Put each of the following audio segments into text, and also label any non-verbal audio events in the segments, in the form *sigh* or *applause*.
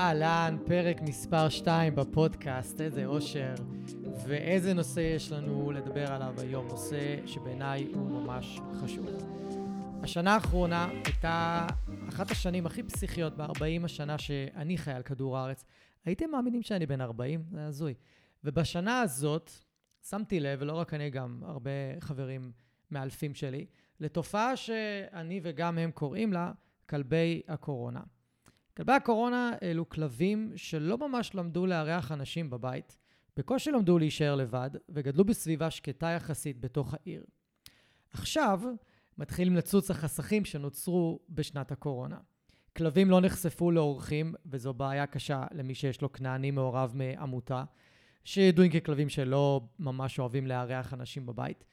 אהלן, פרק מספר 2 בפודקאסט, איזה אושר ואיזה נושא יש לנו לדבר עליו היום, נושא שבעיניי הוא ממש חשוב. השנה האחרונה הייתה אחת השנים הכי פסיכיות ב-40 השנה שאני חי על כדור הארץ. הייתם מאמינים שאני בן 40? זה הזוי. ובשנה הזאת שמתי לב, ולא רק אני, גם הרבה חברים מאלפים שלי, לתופעה שאני וגם הם קוראים לה כלבי הקורונה. כלבי הקורונה אלו כלבים שלא ממש למדו לארח אנשים בבית, בקושי למדו להישאר לבד, וגדלו בסביבה שקטה יחסית בתוך העיר. עכשיו מתחילים לצוץ החסכים שנוצרו בשנת הקורונה. כלבים לא נחשפו לאורחים, וזו בעיה קשה למי שיש לו כנעני מעורב מעמותה, שידועים ככלבים שלא ממש אוהבים לארח אנשים בבית.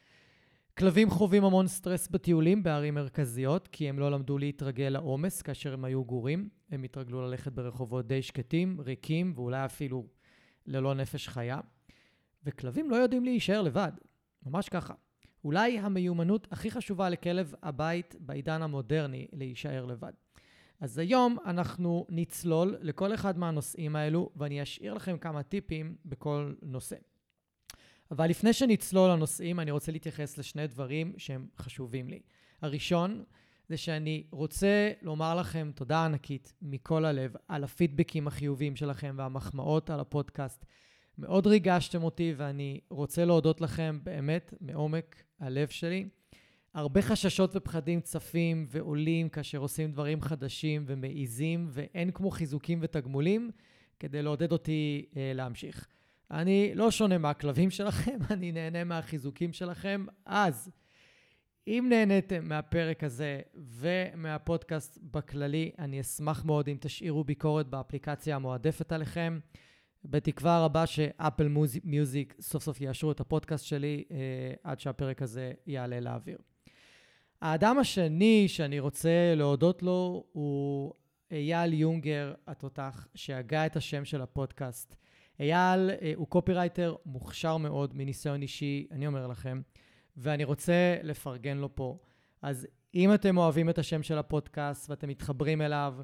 כלבים חווים המון סטרס בטיולים בערים מרכזיות, כי הם לא למדו להתרגל לעומס כאשר הם היו גורים. הם התרגלו ללכת ברחובות די שקטים, ריקים, ואולי אפילו ללא נפש חיה. וכלבים לא יודעים להישאר לבד, ממש ככה. אולי המיומנות הכי חשובה לכלב הבית בעידן המודרני להישאר לבד. אז היום אנחנו נצלול לכל אחד מהנושאים האלו, ואני אשאיר לכם כמה טיפים בכל נושא. אבל לפני שנצלול לנושאים, אני רוצה להתייחס לשני דברים שהם חשובים לי. הראשון, זה שאני רוצה לומר לכם תודה ענקית מכל הלב על הפידבקים החיוביים שלכם והמחמאות על הפודקאסט. מאוד ריגשתם אותי ואני רוצה להודות לכם באמת מעומק הלב שלי. הרבה חששות ופחדים צפים ועולים כאשר עושים דברים חדשים ומעיזים, ואין כמו חיזוקים ותגמולים כדי לעודד אותי אה, להמשיך. אני לא שונה מהכלבים שלכם, *laughs* אני נהנה מהחיזוקים שלכם. אז, אם נהניתם מהפרק הזה ומהפודקאסט בכללי, אני אשמח מאוד אם תשאירו ביקורת באפליקציה המועדפת עליכם. בתקווה רבה שאפל מיוזיק סוף סוף יאשרו את הפודקאסט שלי אה, עד שהפרק הזה יעלה לאוויר. האדם השני שאני רוצה להודות לו הוא אייל יונגר התותח, שהגה את השם של הפודקאסט. אייל אה, הוא קופירייטר מוכשר מאוד מניסיון אישי, אני אומר לכם, ואני רוצה לפרגן לו פה. אז אם אתם אוהבים את השם של הפודקאסט ואתם מתחברים אליו,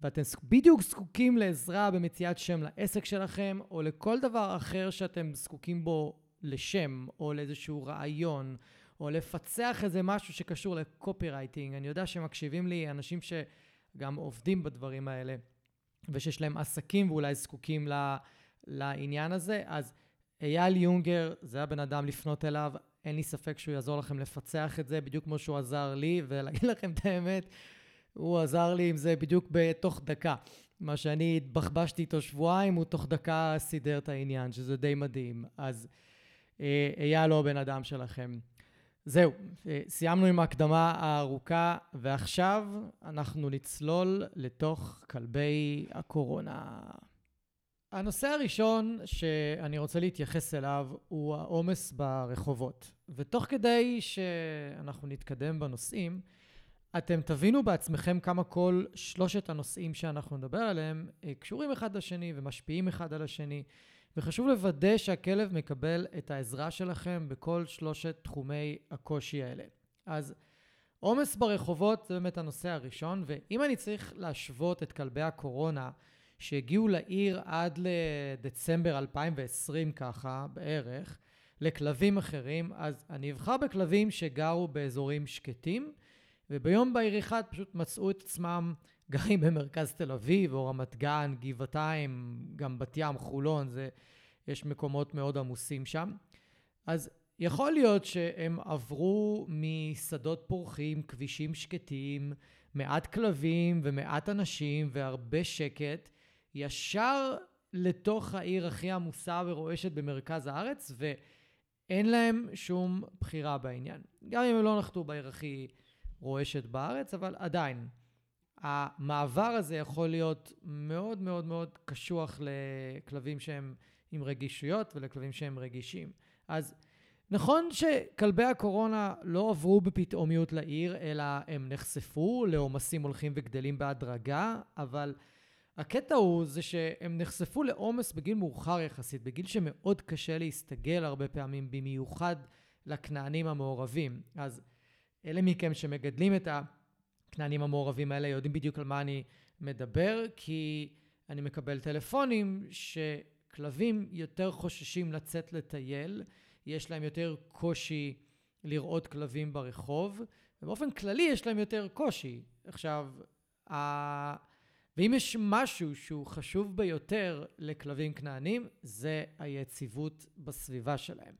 ואתם בדיוק זקוקים לעזרה במציאת שם לעסק שלכם, או לכל דבר אחר שאתם זקוקים בו לשם, או לאיזשהו רעיון, או לפצח איזה משהו שקשור לקופירייטינג. אני יודע שמקשיבים לי אנשים שגם עובדים בדברים האלה, ושיש להם עסקים ואולי זקוקים ל... לעניין הזה, אז אייל יונגר, זה הבן אדם לפנות אליו, אין לי ספק שהוא יעזור לכם לפצח את זה, בדיוק כמו שהוא עזר לי, ולהגיד *laughs* לכם את האמת, הוא עזר לי עם זה בדיוק בתוך דקה. מה שאני התבחבשתי איתו שבועיים, הוא תוך דקה סידר את העניין, שזה די מדהים. אז אה, אייל הוא הבן אדם שלכם. זהו, אה, סיימנו עם ההקדמה הארוכה, ועכשיו אנחנו נצלול לתוך כלבי הקורונה. הנושא הראשון שאני רוצה להתייחס אליו הוא העומס ברחובות. ותוך כדי שאנחנו נתקדם בנושאים, אתם תבינו בעצמכם כמה כל שלושת הנושאים שאנחנו נדבר עליהם אה, קשורים אחד לשני ומשפיעים אחד על השני, וחשוב לוודא שהכלב מקבל את העזרה שלכם בכל שלושת תחומי הקושי האלה. אז עומס ברחובות זה באמת הנושא הראשון, ואם אני צריך להשוות את כלבי הקורונה שהגיעו לעיר עד לדצמבר 2020 ככה, בערך, לכלבים אחרים, אז אני אבחר בכלבים שגרו באזורים שקטים, וביום בהיר אחד פשוט מצאו את עצמם גרים במרכז תל אביב, או רמת גן, גבעתיים, גם בת ים, חולון, זה, יש מקומות מאוד עמוסים שם. אז יכול להיות שהם עברו משדות פורחים, כבישים שקטים, מעט כלבים ומעט אנשים והרבה שקט, ישר לתוך העיר הכי עמוסה ורועשת במרכז הארץ, ואין להם שום בחירה בעניין. גם אם הם לא נחתו בעיר הכי רועשת בארץ, אבל עדיין, המעבר הזה יכול להיות מאוד מאוד מאוד קשוח לכלבים שהם עם רגישויות ולכלבים שהם רגישים. אז נכון שכלבי הקורונה לא עברו בפתאומיות לעיר, אלא הם נחשפו לעומסים הולכים וגדלים בהדרגה, אבל הקטע הוא זה שהם נחשפו לעומס בגיל מאוחר יחסית, בגיל שמאוד קשה להסתגל הרבה פעמים, במיוחד לכנענים המעורבים. אז אלה מכם שמגדלים את הכנענים המעורבים האלה יודעים בדיוק על מה אני מדבר, כי אני מקבל טלפונים שכלבים יותר חוששים לצאת לטייל, יש להם יותר קושי לראות כלבים ברחוב, ובאופן כללי יש להם יותר קושי. עכשיו. ואם יש משהו שהוא חשוב ביותר לכלבים כנענים, זה היציבות בסביבה שלהם.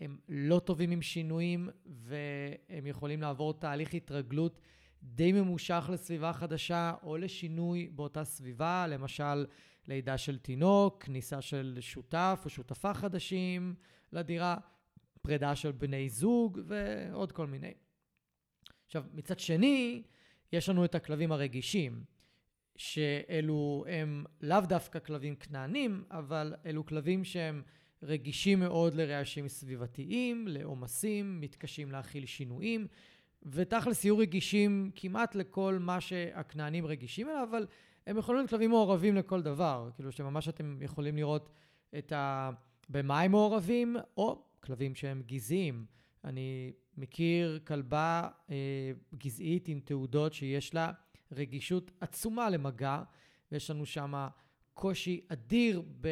הם לא טובים עם שינויים, והם יכולים לעבור תהליך התרגלות די ממושך לסביבה חדשה, או לשינוי באותה סביבה, למשל לידה של תינוק, כניסה של שותף או שותפה חדשים לדירה, פרידה של בני זוג ועוד כל מיני. עכשיו, מצד שני, יש לנו את הכלבים הרגישים, שאלו הם לאו דווקא כלבים כנענים, אבל אלו כלבים שהם רגישים מאוד לרעשים סביבתיים, לעומסים, מתקשים להכיל שינויים, ותכלס יהיו רגישים כמעט לכל מה שהכנענים רגישים אליו, אבל הם יכולים להיות כלבים מעורבים לכל דבר. כאילו שממש אתם יכולים לראות את ה... במה הם מעורבים, או כלבים שהם גזעיים. אני מכיר כלבה אה, גזעית עם תעודות שיש לה רגישות עצומה למגע, ויש לנו שם קושי אדיר ב...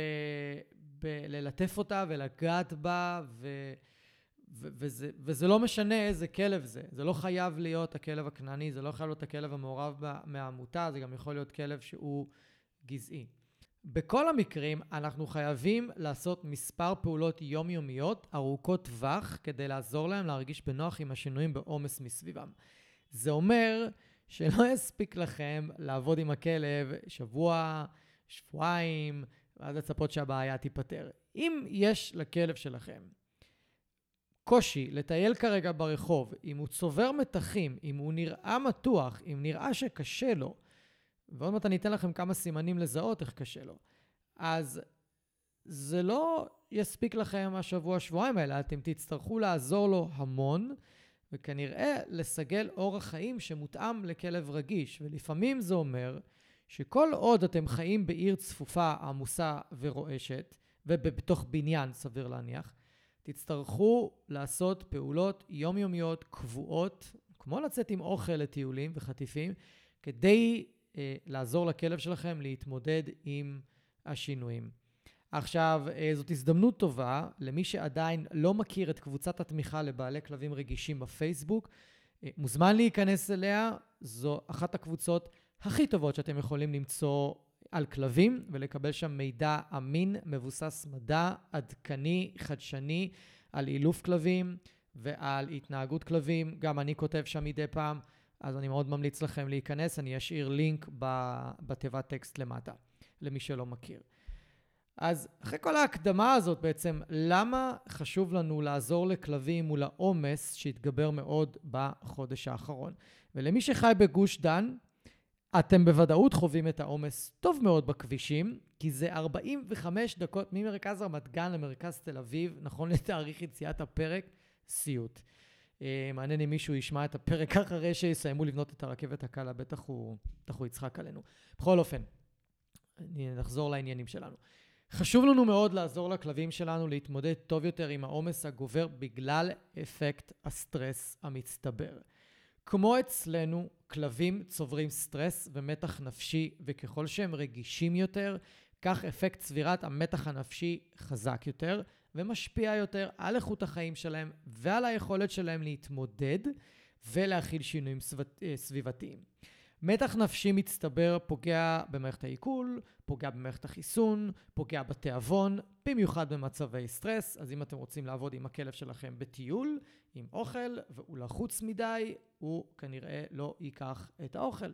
בללטף אותה ולגעת בה, ו... ו- וזה, וזה לא משנה איזה כלב זה. זה לא חייב להיות הכלב הכנעני, זה לא חייב להיות הכלב המעורב מהעמותה, זה גם יכול להיות כלב שהוא גזעי. בכל המקרים אנחנו חייבים לעשות מספר פעולות יומיומיות ארוכות טווח כדי לעזור להם להרגיש בנוח עם השינויים בעומס מסביבם. זה אומר שלא יספיק לכם לעבוד עם הכלב שבוע, שבועיים, ואז לצפות שהבעיה תיפתר. אם יש לכלב שלכם קושי לטייל כרגע ברחוב, אם הוא צובר מתחים, אם הוא נראה מתוח, אם נראה שקשה לו, ועוד מעט אני אתן לכם כמה סימנים לזהות איך קשה לו, אז זה לא יספיק לכם השבוע-שבועיים האלה, אתם תצטרכו לעזור לו המון, וכנראה לסגל אורח חיים שמותאם לכלב רגיש. ולפעמים זה אומר שכל עוד אתם חיים בעיר צפופה, עמוסה ורועשת, ובתוך בניין, סביר להניח, תצטרכו לעשות פעולות יומיומיות קבועות, כמו לצאת עם אוכל לטיולים וחטיפים, כדי אה, לעזור לכלב שלכם להתמודד עם השינויים. עכשיו, אה, זאת הזדמנות טובה למי שעדיין לא מכיר את קבוצת התמיכה לבעלי כלבים רגישים בפייסבוק. אה, מוזמן להיכנס אליה, זו אחת הקבוצות הכי טובות שאתם יכולים למצוא על כלבים ולקבל שם מידע אמין, מבוסס מדע, עדכני, חדשני, על אילוף כלבים ועל התנהגות כלבים. גם אני כותב שם מדי פעם, אז אני מאוד ממליץ לכם להיכנס. אני אשאיר לינק בתיבת טקסט למטה, למי שלא מכיר. אז אחרי כל ההקדמה הזאת בעצם, למה חשוב לנו לעזור לכלבים מול העומס שהתגבר מאוד בחודש האחרון? ולמי שחי בגוש דן, אתם בוודאות חווים את העומס טוב מאוד בכבישים, כי זה 45 דקות ממרכז רמת גן למרכז תל אביב, נכון לתאריך יציאת הפרק, סיוט. אה, מעניין אם מישהו ישמע את הפרק אחרי שיסיימו לבנות את הרכבת הקלה, בטח הוא, בטח הוא יצחק עלינו. בכל אופן, נחזור לעניינים שלנו. חשוב לנו מאוד לעזור לכלבים שלנו להתמודד טוב יותר עם העומס הגובר בגלל אפקט הסטרס המצטבר. כמו אצלנו, כלבים צוברים סטרס ומתח נפשי, וככל שהם רגישים יותר, כך אפקט צבירת המתח הנפשי חזק יותר, ומשפיע יותר על איכות החיים שלהם ועל היכולת שלהם להתמודד ולהכיל שינויים סביבתיים. מתח נפשי מצטבר פוגע במערכת העיכול, פוגע במערכת החיסון, פוגע בתיאבון, במיוחד במצבי סטרס. אז אם אתם רוצים לעבוד עם הכלב שלכם בטיול, עם אוכל, והוא לחוץ מדי, הוא כנראה לא ייקח את האוכל.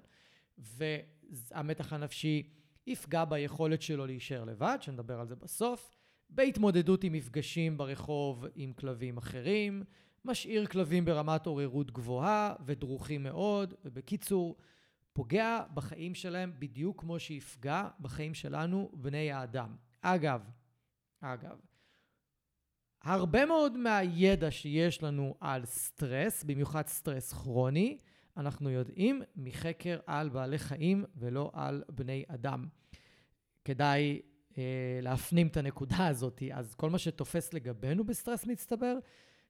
והמתח הנפשי יפגע ביכולת שלו להישאר לבד, שנדבר על זה בסוף, בהתמודדות עם מפגשים ברחוב עם כלבים אחרים, משאיר כלבים ברמת עוררות גבוהה ודרוכים מאוד, ובקיצור, פוגע בחיים שלהם בדיוק כמו שיפגע בחיים שלנו, בני האדם. אגב, אגב, הרבה מאוד מהידע שיש לנו על סטרס, במיוחד סטרס כרוני, אנחנו יודעים ממחקר על בעלי חיים ולא על בני אדם. כדאי אה, להפנים את הנקודה הזאת. אז כל מה שתופס לגבינו בסטרס מצטבר,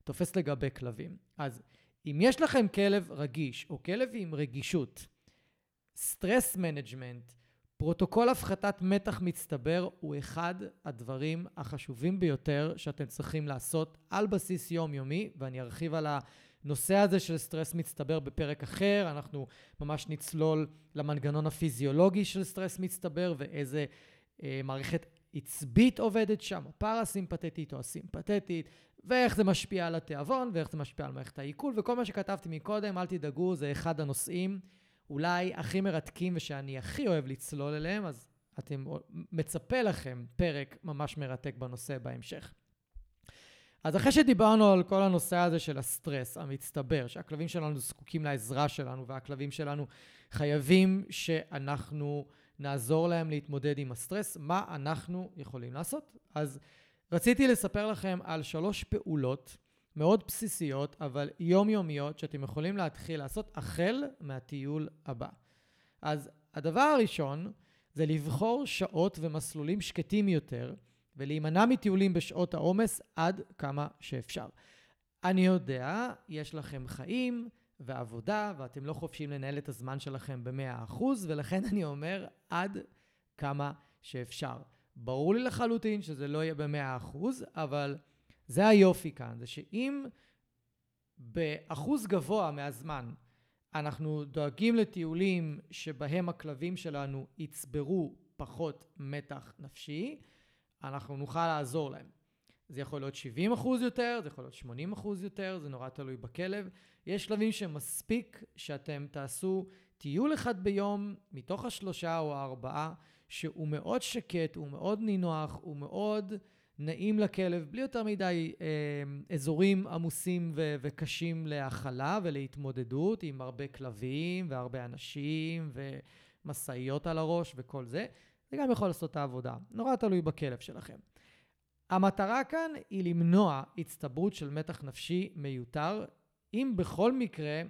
תופס לגבי כלבים. אז אם יש לכם כלב רגיש או כלב עם רגישות, stress management, פרוטוקול הפחתת מתח מצטבר הוא אחד הדברים החשובים ביותר שאתם צריכים לעשות על בסיס יומיומי, ואני ארחיב על הנושא הזה של סטרס מצטבר בפרק אחר. אנחנו ממש נצלול למנגנון הפיזיולוגי של סטרס מצטבר ואיזה אה, מערכת עצבית עובדת שם, הפרסימפטית או הסימפטית, ואיך זה משפיע על התיאבון, ואיך זה משפיע על מערכת העיכול, וכל מה שכתבתי מקודם, אל תדאגו, זה אחד הנושאים אולי הכי מרתקים ושאני הכי אוהב לצלול אליהם, אז אתם, מצפה לכם פרק ממש מרתק בנושא בהמשך. אז אחרי שדיברנו על כל הנושא הזה של הסטרס המצטבר, שהכלבים שלנו זקוקים לעזרה שלנו והכלבים שלנו חייבים שאנחנו נעזור להם להתמודד עם הסטרס, מה אנחנו יכולים לעשות? אז רציתי לספר לכם על שלוש פעולות מאוד בסיסיות, אבל יומיומיות, שאתם יכולים להתחיל לעשות החל מהטיול הבא. אז הדבר הראשון זה לבחור שעות ומסלולים שקטים יותר, ולהימנע מטיולים בשעות העומס עד כמה שאפשר. אני יודע, יש לכם חיים ועבודה, ואתם לא חופשיים לנהל את הזמן שלכם ב-100%, ולכן אני אומר, עד כמה שאפשר. ברור לי לחלוטין שזה לא יהיה ב-100%, אבל זה היופי כאן, זה שאם באחוז גבוה מהזמן אנחנו דואגים לטיולים שבהם הכלבים שלנו יצברו פחות מתח נפשי, אנחנו נוכל לעזור להם. זה יכול להיות 70 אחוז יותר, זה יכול להיות 80 אחוז יותר, זה נורא תלוי בכלב. יש כלבים שמספיק שאתם תעשו טיול אחד ביום מתוך השלושה או הארבעה, שהוא מאוד שקט, הוא מאוד נינוח, הוא מאוד נעים לכלב, בלי יותר מדי אה, אזורים עמוסים ו- וקשים להכלה ולהתמודדות עם הרבה כלבים והרבה אנשים ומשאיות על הראש וכל זה. זה גם יכול לעשות את העבודה. נורא תלוי בכלב שלכם. המטרה כאן היא למנוע הצטברות של מתח נפשי מיותר, אם בכל מקרה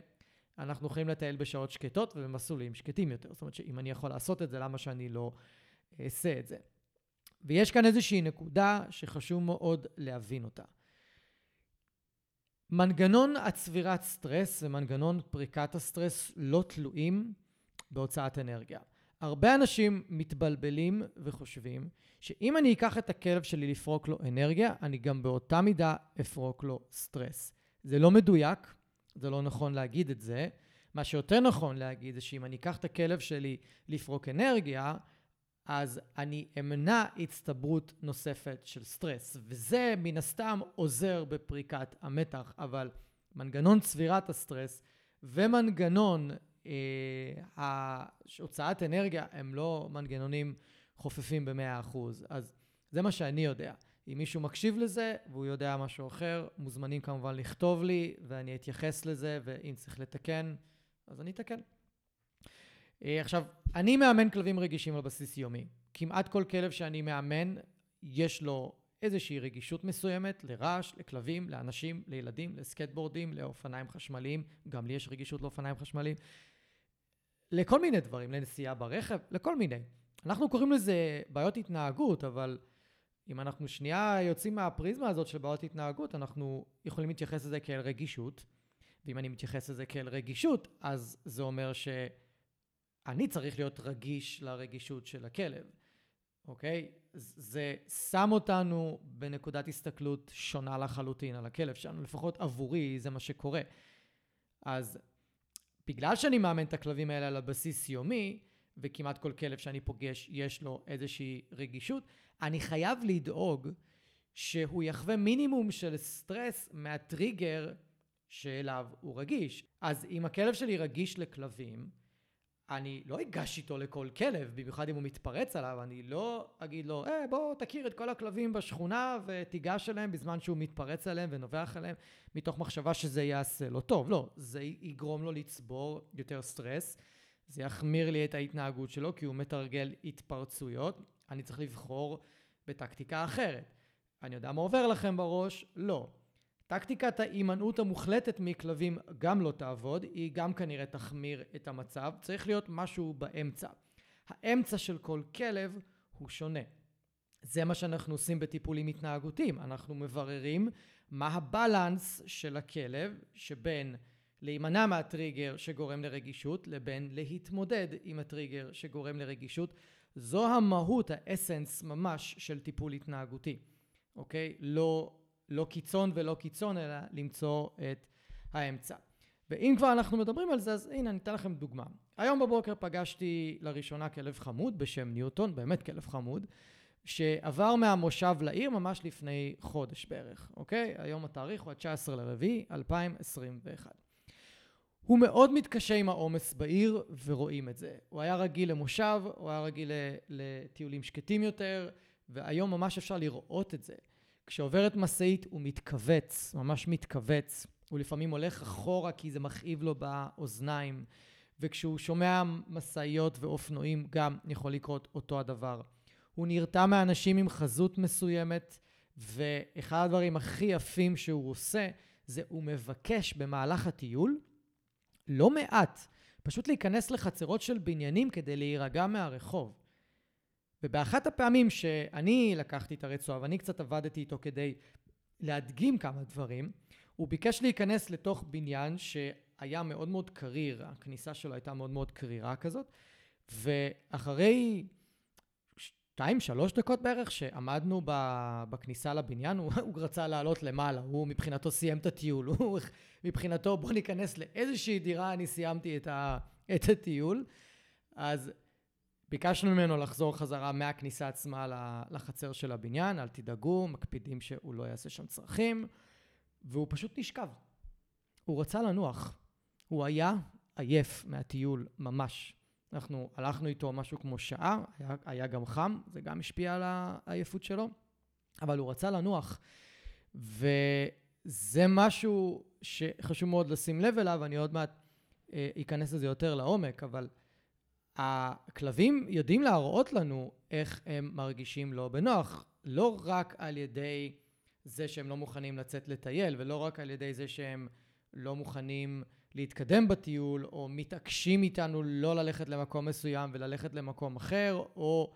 אנחנו יכולים לטייל בשעות שקטות ובמסלולים שקטים יותר. זאת אומרת שאם אני יכול לעשות את זה, למה שאני לא אעשה את זה? ויש כאן איזושהי נקודה שחשוב מאוד להבין אותה. מנגנון הצבירת סטרס ומנגנון פריקת הסטרס לא תלויים בהוצאת אנרגיה. הרבה אנשים מתבלבלים וחושבים שאם אני אקח את הכלב שלי לפרוק לו אנרגיה, אני גם באותה מידה אפרוק לו סטרס. זה לא מדויק, זה לא נכון להגיד את זה. מה שיותר נכון להגיד זה שאם אני אקח את הכלב שלי לפרוק אנרגיה, אז אני אמנע הצטברות נוספת של סטרס, וזה מן הסתם עוזר בפריקת המתח, אבל מנגנון צבירת הסטרס ומנגנון אה, הוצאת אנרגיה הם לא מנגנונים חופפים ב-100%. אז זה מה שאני יודע. אם מישהו מקשיב לזה והוא יודע משהו אחר, מוזמנים כמובן לכתוב לי ואני אתייחס לזה, ואם צריך לתקן, אז אני אתקן. אה, עכשיו, אני מאמן כלבים רגישים על בסיס יומי. כמעט כל כלב שאני מאמן, יש לו איזושהי רגישות מסוימת לרעש, לכלבים, לאנשים, לילדים, לסקטבורדים, לאופניים חשמליים. גם לי יש רגישות לאופניים חשמליים. לכל מיני דברים, לנסיעה ברכב, לכל מיני. אנחנו קוראים לזה בעיות התנהגות, אבל אם אנחנו שנייה יוצאים מהפריזמה הזאת של בעיות התנהגות, אנחנו יכולים להתייחס לזה כאל רגישות. ואם אני מתייחס לזה כאל רגישות, אז זה אומר ש... אני צריך להיות רגיש לרגישות של הכלב, אוקיי? זה שם אותנו בנקודת הסתכלות שונה לחלוטין על הכלב שלנו, לפחות עבורי זה מה שקורה. אז בגלל שאני מאמן את הכלבים האלה על הבסיס יומי, וכמעט כל כלב שאני פוגש יש לו איזושהי רגישות, אני חייב לדאוג שהוא יחווה מינימום של סטרס מהטריגר שאליו הוא רגיש. אז אם הכלב שלי רגיש לכלבים, אני לא אגש איתו לכל כלב, במיוחד אם הוא מתפרץ עליו, אני לא אגיד לו, אה, בוא תכיר את כל הכלבים בשכונה ותיגש אליהם בזמן שהוא מתפרץ עליהם ונובח עליהם, מתוך מחשבה שזה יעשה לו טוב. לא, זה יגרום לו לצבור יותר סטרס, זה יחמיר לי את ההתנהגות שלו, כי הוא מתרגל התפרצויות. אני צריך לבחור בטקטיקה אחרת. אני יודע מה עובר לכם בראש? לא. טקטיקת ההימנעות המוחלטת מכלבים גם לא תעבוד, היא גם כנראה תחמיר את המצב, צריך להיות משהו באמצע. האמצע של כל כלב הוא שונה. זה מה שאנחנו עושים בטיפולים התנהגותיים, אנחנו מבררים מה הבלנס של הכלב שבין להימנע מהטריגר שגורם לרגישות לבין להתמודד עם הטריגר שגורם לרגישות זו המהות, האסנס ממש של טיפול התנהגותי, אוקיי? לא, לא קיצון ולא קיצון, אלא למצוא את האמצע. ואם כבר אנחנו מדברים על זה, אז הנה, אני אתן לכם דוגמה. היום בבוקר פגשתי לראשונה כלב חמוד בשם ניוטון, באמת כלב חמוד, שעבר מהמושב לעיר ממש לפני חודש בערך, אוקיי? היום התאריך הוא ה-19 לרביעי, 2021. הוא מאוד מתקשה עם העומס בעיר, ורואים את זה. הוא היה רגיל למושב, הוא היה רגיל לטיולים שקטים יותר, והיום ממש אפשר לראות את זה. כשעוברת משאית הוא מתכווץ, ממש מתכווץ. הוא לפעמים הולך אחורה כי זה מכאיב לו באוזניים, וכשהוא שומע משאיות ואופנועים גם יכול לקרות אותו הדבר. הוא נרתע מאנשים עם חזות מסוימת, ואחד הדברים הכי יפים שהוא עושה, זה הוא מבקש במהלך הטיול, לא מעט, פשוט להיכנס לחצרות של בניינים כדי להירגע מהרחוב. ובאחת הפעמים שאני לקחתי את הרצועה ואני קצת עבדתי איתו כדי להדגים כמה דברים, הוא ביקש להיכנס לתוך בניין שהיה מאוד מאוד קריר, הכניסה שלו הייתה מאוד מאוד קרירה כזאת, ואחרי שתיים, שלוש דקות בערך שעמדנו בכניסה לבניין, הוא, הוא רצה לעלות למעלה, הוא מבחינתו סיים את הטיול, הוא מבחינתו בוא ניכנס לאיזושהי דירה, אני סיימתי את, ה, את הטיול. אז ביקשנו ממנו לחזור חזרה מהכניסה עצמה לחצר של הבניין, אל תדאגו, מקפידים שהוא לא יעשה שם צרכים, והוא פשוט נשכב. הוא רצה לנוח. הוא היה עייף מהטיול, ממש. אנחנו הלכנו איתו משהו כמו שעה, היה, היה גם חם, זה גם השפיע על העייפות שלו, אבל הוא רצה לנוח. וזה משהו שחשוב מאוד לשים לב אליו, אני עוד מעט אה, אכנס לזה יותר לעומק, אבל הכלבים יודעים להראות לנו איך הם מרגישים לא בנוח, לא רק על ידי זה שהם לא מוכנים לצאת לטייל, ולא רק על ידי זה שהם לא מוכנים להתקדם בטיול, או מתעקשים איתנו לא ללכת למקום מסוים וללכת למקום אחר, או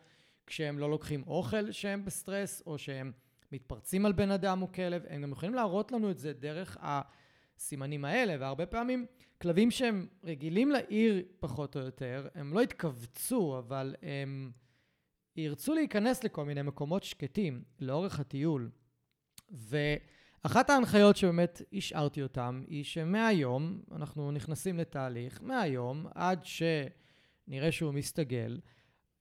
כשהם לא לוקחים אוכל שהם בסטרס, או שהם מתפרצים על בן אדם או כלב, הם גם יכולים להראות לנו את זה דרך הסימנים האלה, והרבה פעמים כלבים שהם רגילים לעיר פחות או יותר, הם לא יתכווצו, אבל הם ירצו להיכנס לכל מיני מקומות שקטים לאורך הטיול. ו... אחת ההנחיות שבאמת השארתי אותם היא שמהיום אנחנו נכנסים לתהליך, מהיום עד שנראה שהוא מסתגל,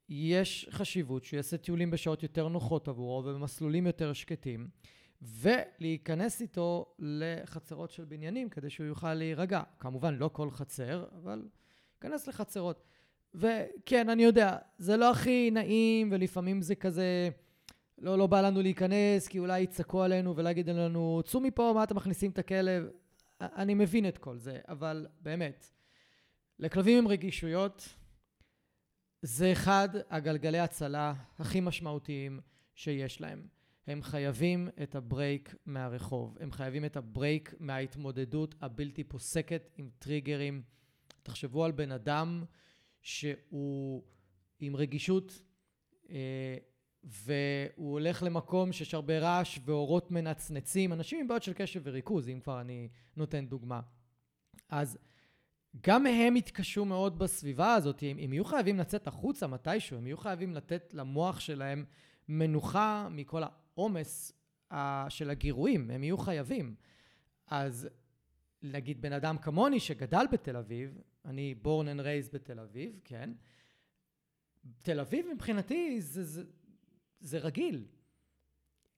יש חשיבות שהוא יעשה טיולים בשעות יותר נוחות עבורו ובמסלולים יותר שקטים, ולהיכנס איתו לחצרות של בניינים כדי שהוא יוכל להירגע. כמובן, לא כל חצר, אבל להיכנס לחצרות. וכן, אני יודע, זה לא הכי נעים, ולפעמים זה כזה... לא, לא בא לנו להיכנס, כי אולי יצעקו עלינו ולא יגידו לנו, צאו מפה, מה אתם מכניסים את הכלב? אני מבין את כל זה, אבל באמת, לכלבים עם רגישויות, זה אחד הגלגלי הצלה הכי משמעותיים שיש להם. הם חייבים את ה break מהרחוב, הם חייבים את ה break מההתמודדות הבלתי פוסקת עם טריגרים. תחשבו על בן אדם שהוא עם רגישות אה, והוא הולך למקום שיש הרבה רעש ואורות מנצנצים, אנשים עם בעיות של קשב וריכוז, אם כבר אני נותן דוגמה. אז גם הם יתקשו מאוד בסביבה הזאת, הם, הם יהיו חייבים לצאת החוצה מתישהו, הם יהיו חייבים לתת למוח שלהם מנוחה מכל העומס של הגירויים, הם יהיו חייבים. אז נגיד בן אדם כמוני שגדל בתל אביב, אני born and raised בתל אביב, כן? תל אביב מבחינתי זה, זה, זה רגיל.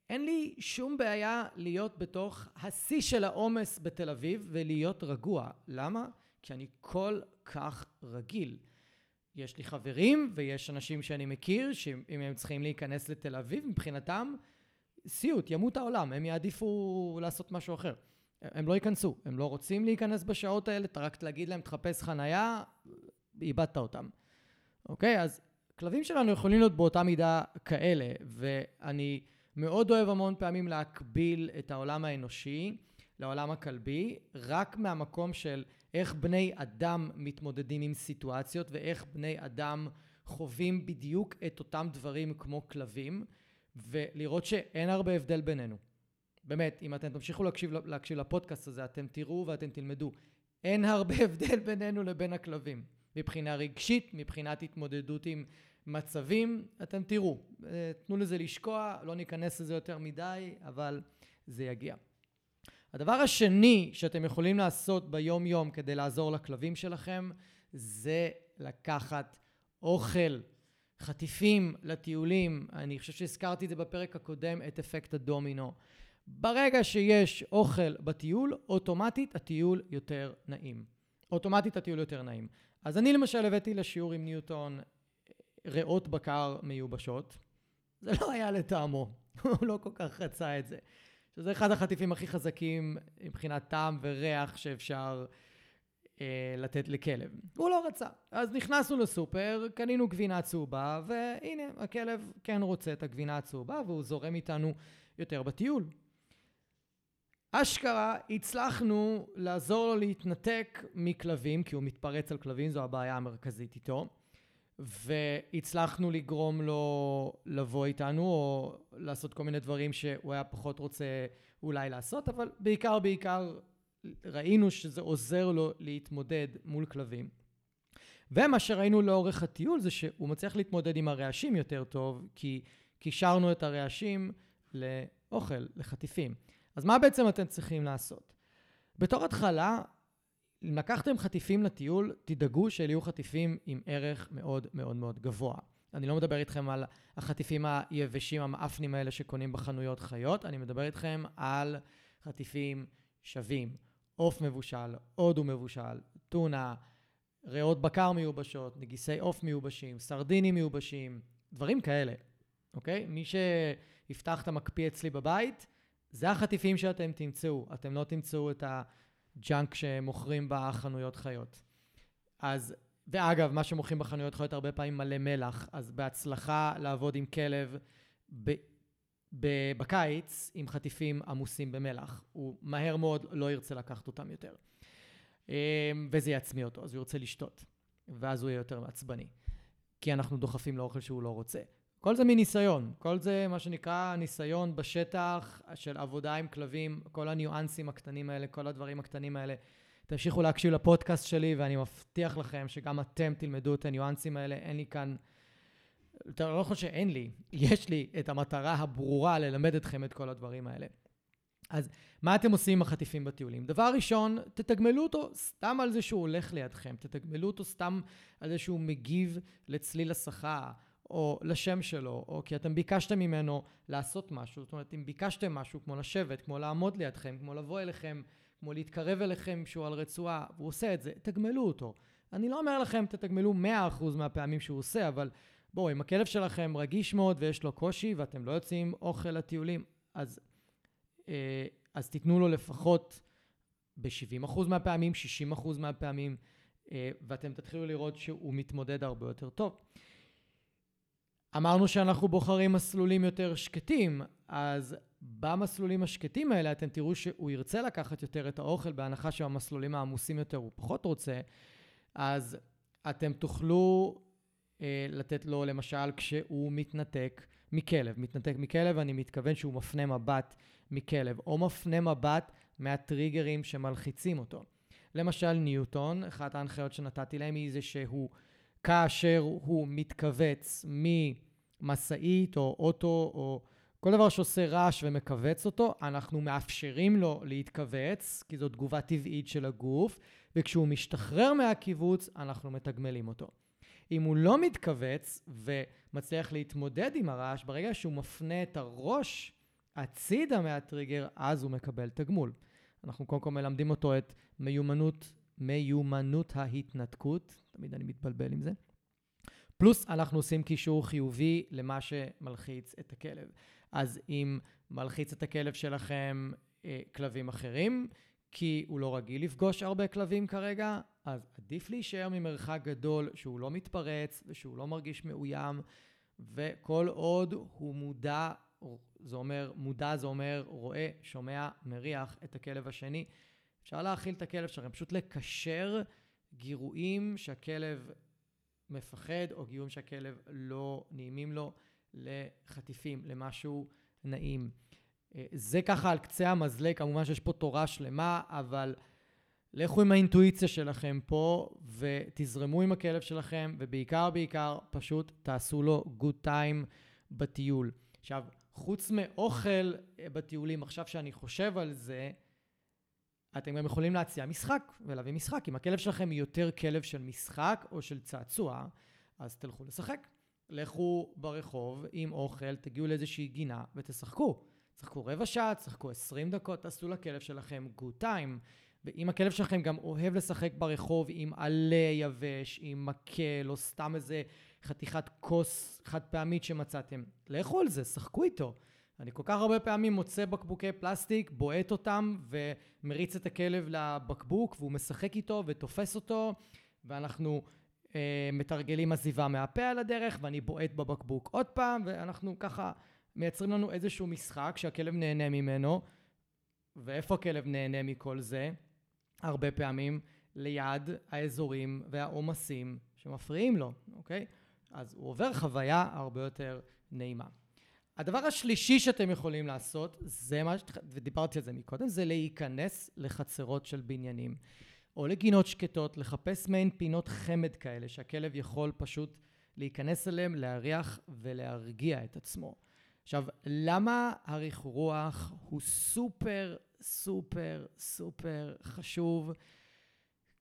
אין לי שום בעיה להיות בתוך השיא של העומס בתל אביב ולהיות רגוע. למה? כי אני כל כך רגיל. יש לי חברים ויש אנשים שאני מכיר שאם הם צריכים להיכנס לתל אביב, מבחינתם סיוט, ימות העולם, הם יעדיפו לעשות משהו אחר. הם לא ייכנסו, הם לא רוצים להיכנס בשעות האלה, אתה רק תגיד להם תחפש חנייה, איבדת אותם. אוקיי? אז הכלבים שלנו יכולים להיות באותה מידה כאלה, ואני מאוד אוהב המון פעמים להקביל את העולם האנושי לעולם הכלבי, רק מהמקום של איך בני אדם מתמודדים עם סיטואציות ואיך בני אדם חווים בדיוק את אותם דברים כמו כלבים, ולראות שאין הרבה הבדל בינינו. באמת, אם אתם תמשיכו להקשיב, להקשיב לפודקאסט הזה, אתם תראו ואתם תלמדו. אין הרבה *laughs* הבדל בינינו לבין הכלבים. מבחינה רגשית, מבחינת התמודדות עם מצבים, אתם תראו, אה, תנו לזה לשקוע, לא ניכנס לזה יותר מדי, אבל זה יגיע. הדבר השני שאתם יכולים לעשות ביום-יום כדי לעזור לכלבים שלכם, זה לקחת אוכל, חטיפים לטיולים. אני חושב שהזכרתי את זה בפרק הקודם, את אפקט הדומינו. ברגע שיש אוכל בטיול, אוטומטית הטיול יותר נעים. אוטומטית הטיול יותר נעים. אז אני למשל הבאתי לשיעור עם ניוטון ריאות בקר מיובשות. זה לא היה לטעמו, *laughs* הוא לא כל כך רצה את זה. שזה אחד החטיפים הכי חזקים מבחינת טעם וריח שאפשר לתת לכלב. הוא לא רצה. אז נכנסנו לסופר, קנינו גבינה צהובה, והנה, הכלב כן רוצה את הגבינה הצהובה, והוא זורם איתנו יותר בטיול. אשכרה הצלחנו לעזור לו להתנתק מכלבים, כי הוא מתפרץ על כלבים, זו הבעיה המרכזית איתו. והצלחנו לגרום לו לבוא איתנו, או לעשות כל מיני דברים שהוא היה פחות רוצה אולי לעשות, אבל בעיקר בעיקר ראינו שזה עוזר לו להתמודד מול כלבים. ומה שראינו לאורך הטיול זה שהוא מצליח להתמודד עם הרעשים יותר טוב, כי קישרנו את הרעשים לאוכל, לחטיפים. אז מה בעצם אתם צריכים לעשות? בתור התחלה, אם לקחתם חטיפים לטיול, תדאגו שאלה יהיו חטיפים עם ערך מאוד מאוד מאוד גבוה. אני לא מדבר איתכם על החטיפים היבשים המאפנים האלה שקונים בחנויות חיות, אני מדבר איתכם על חטיפים שווים. עוף מבושל, הודו מבושל, טונה, ריאות בקר מיובשות, נגיסי עוף מיובשים, סרדינים מיובשים, דברים כאלה, אוקיי? מי שיפתח את המקפיא אצלי בבית, זה החטיפים שאתם תמצאו. אתם לא תמצאו את הג'אנק שמוכרים בחנויות חיות. אז, ואגב, מה שמוכרים בחנויות חיות הרבה פעמים מלא מלח, אז בהצלחה לעבוד עם כלב ב, בקיץ עם חטיפים עמוסים במלח. הוא מהר מאוד לא ירצה לקחת אותם יותר. אמ, וזה יעצמי אותו, אז הוא ירצה לשתות. ואז הוא יהיה יותר מעצבני. כי אנחנו דוחפים לאוכל שהוא לא רוצה. כל זה מניסיון, כל זה מה שנקרא ניסיון בשטח של עבודה עם כלבים, כל הניואנסים הקטנים האלה, כל הדברים הקטנים האלה. תמשיכו להקשיב לפודקאסט שלי ואני מבטיח לכם שגם אתם תלמדו את הניואנסים האלה. אין לי כאן, אתה לא חושב שאין לי, יש לי את המטרה הברורה ללמד אתכם את כל הדברים האלה. אז מה אתם עושים עם החטיפים בטיולים? דבר ראשון, תתגמלו אותו סתם על זה שהוא הולך לידכם, תתגמלו אותו סתם על זה שהוא מגיב לצליל השכר. או לשם שלו, או כי אתם ביקשתם ממנו לעשות משהו. זאת אומרת, אם ביקשתם משהו כמו לשבת, כמו לעמוד לידכם, כמו לבוא אליכם, כמו להתקרב אליכם שהוא על רצועה, והוא עושה את זה, תגמלו אותו. אני לא אומר לכם, תתגמלו 100% מהפעמים שהוא עושה, אבל בואו, אם הכלב שלכם רגיש מאוד ויש לו קושי, ואתם לא יוצאים אוכל לטיולים, אז, אה, אז תיתנו לו לפחות ב-70% מהפעמים, 60% מהפעמים, אה, ואתם תתחילו לראות שהוא מתמודד הרבה יותר טוב. אמרנו שאנחנו בוחרים מסלולים יותר שקטים, אז במסלולים השקטים האלה אתם תראו שהוא ירצה לקחת יותר את האוכל, בהנחה שהמסלולים העמוסים יותר הוא פחות רוצה, אז אתם תוכלו לתת לו, למשל, כשהוא מתנתק מכלב. מתנתק מכלב, אני מתכוון שהוא מפנה מבט מכלב, או מפנה מבט מהטריגרים שמלחיצים אותו. למשל, ניוטון, אחת ההנחיות שנתתי להם היא זה שהוא... כאשר הוא מתכווץ ממשאית או אוטו או כל דבר שעושה רעש ומכווץ אותו, אנחנו מאפשרים לו להתכווץ, כי זו תגובה טבעית של הגוף, וכשהוא משתחרר מהקיבוץ, אנחנו מתגמלים אותו. אם הוא לא מתכווץ ומצליח להתמודד עם הרעש, ברגע שהוא מפנה את הראש הצידה מהטריגר, אז הוא מקבל תגמול. אנחנו קודם כל מלמדים אותו את מיומנות מיומנות ההתנתקות, תמיד אני מתבלבל עם זה. פלוס אנחנו עושים קישור חיובי למה שמלחיץ את הכלב. אז אם מלחיץ את הכלב שלכם אה, כלבים אחרים, כי הוא לא רגיל לפגוש הרבה כלבים כרגע, אז עדיף להישאר ממרחק גדול שהוא לא מתפרץ ושהוא לא מרגיש מאוים, וכל עוד הוא מודע, זה אומר, מודע זה אומר רואה, שומע, מריח את הכלב השני, אפשר להאכיל את הכלב שלכם, פשוט לקשר גירויים שהכלב מפחד, או גירויים שהכלב לא נעימים לו, לחטיפים, למשהו נעים. אה, זה ככה על קצה המזלג, כמובן שיש פה תורה שלמה, אבל לכו עם האינטואיציה שלכם פה ותזרמו עם הכלב שלכם, ובעיקר בעיקר פשוט תעשו לו good time בטיול. עכשיו, חוץ מאוכל אה, בטיולים, עכשיו שאני חושב על זה, אתם גם יכולים להציע משחק ולהביא משחק. אם הכלב שלכם יותר כלב של משחק או של צעצוע, אז תלכו לשחק. לכו ברחוב עם אוכל, תגיעו לאיזושהי גינה ותשחקו. תשחקו רבע שעה, תשחקו עשרים דקות, תעשו לכלב שלכם good time. ואם הכלב שלכם גם אוהב לשחק ברחוב עם עלה יבש, עם מקל, או סתם איזה חתיכת כוס חד פעמית שמצאתם, לכו על זה, שחקו איתו. אני כל כך הרבה פעמים מוצא בקבוקי פלסטיק, בועט אותם ומריץ את הכלב לבקבוק והוא משחק איתו ותופס אותו ואנחנו אה, מתרגלים עזיבה מהפה על הדרך ואני בועט בבקבוק עוד פעם ואנחנו ככה מייצרים לנו איזשהו משחק שהכלב נהנה ממנו ואיפה הכלב נהנה מכל זה? הרבה פעמים ליד האזורים והעומסים שמפריעים לו, אוקיי? אז הוא עובר חוויה הרבה יותר נעימה. הדבר השלישי שאתם יכולים לעשות, זה מה, ודיברתי על זה מקודם, זה להיכנס לחצרות של בניינים. או לגינות שקטות, לחפש מעין פינות חמד כאלה, שהכלב יכול פשוט להיכנס אליהם, להריח ולהרגיע את עצמו. עכשיו, למה הריח הוא סופר סופר סופר חשוב?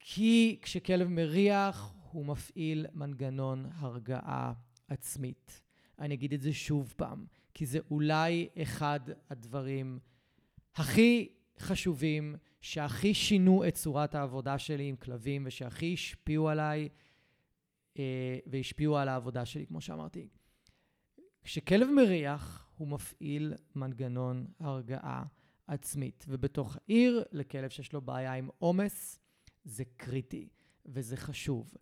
כי כשכלב מריח, הוא מפעיל מנגנון הרגעה עצמית. אני אגיד את זה שוב פעם, כי זה אולי אחד הדברים הכי חשובים, שהכי שינו את צורת העבודה שלי עם כלבים, ושהכי השפיעו עליי אה, והשפיעו על העבודה שלי, כמו שאמרתי. כשכלב מריח, הוא מפעיל מנגנון הרגעה עצמית. ובתוך העיר, לכלב שיש לו בעיה עם עומס, זה קריטי וזה חשוב.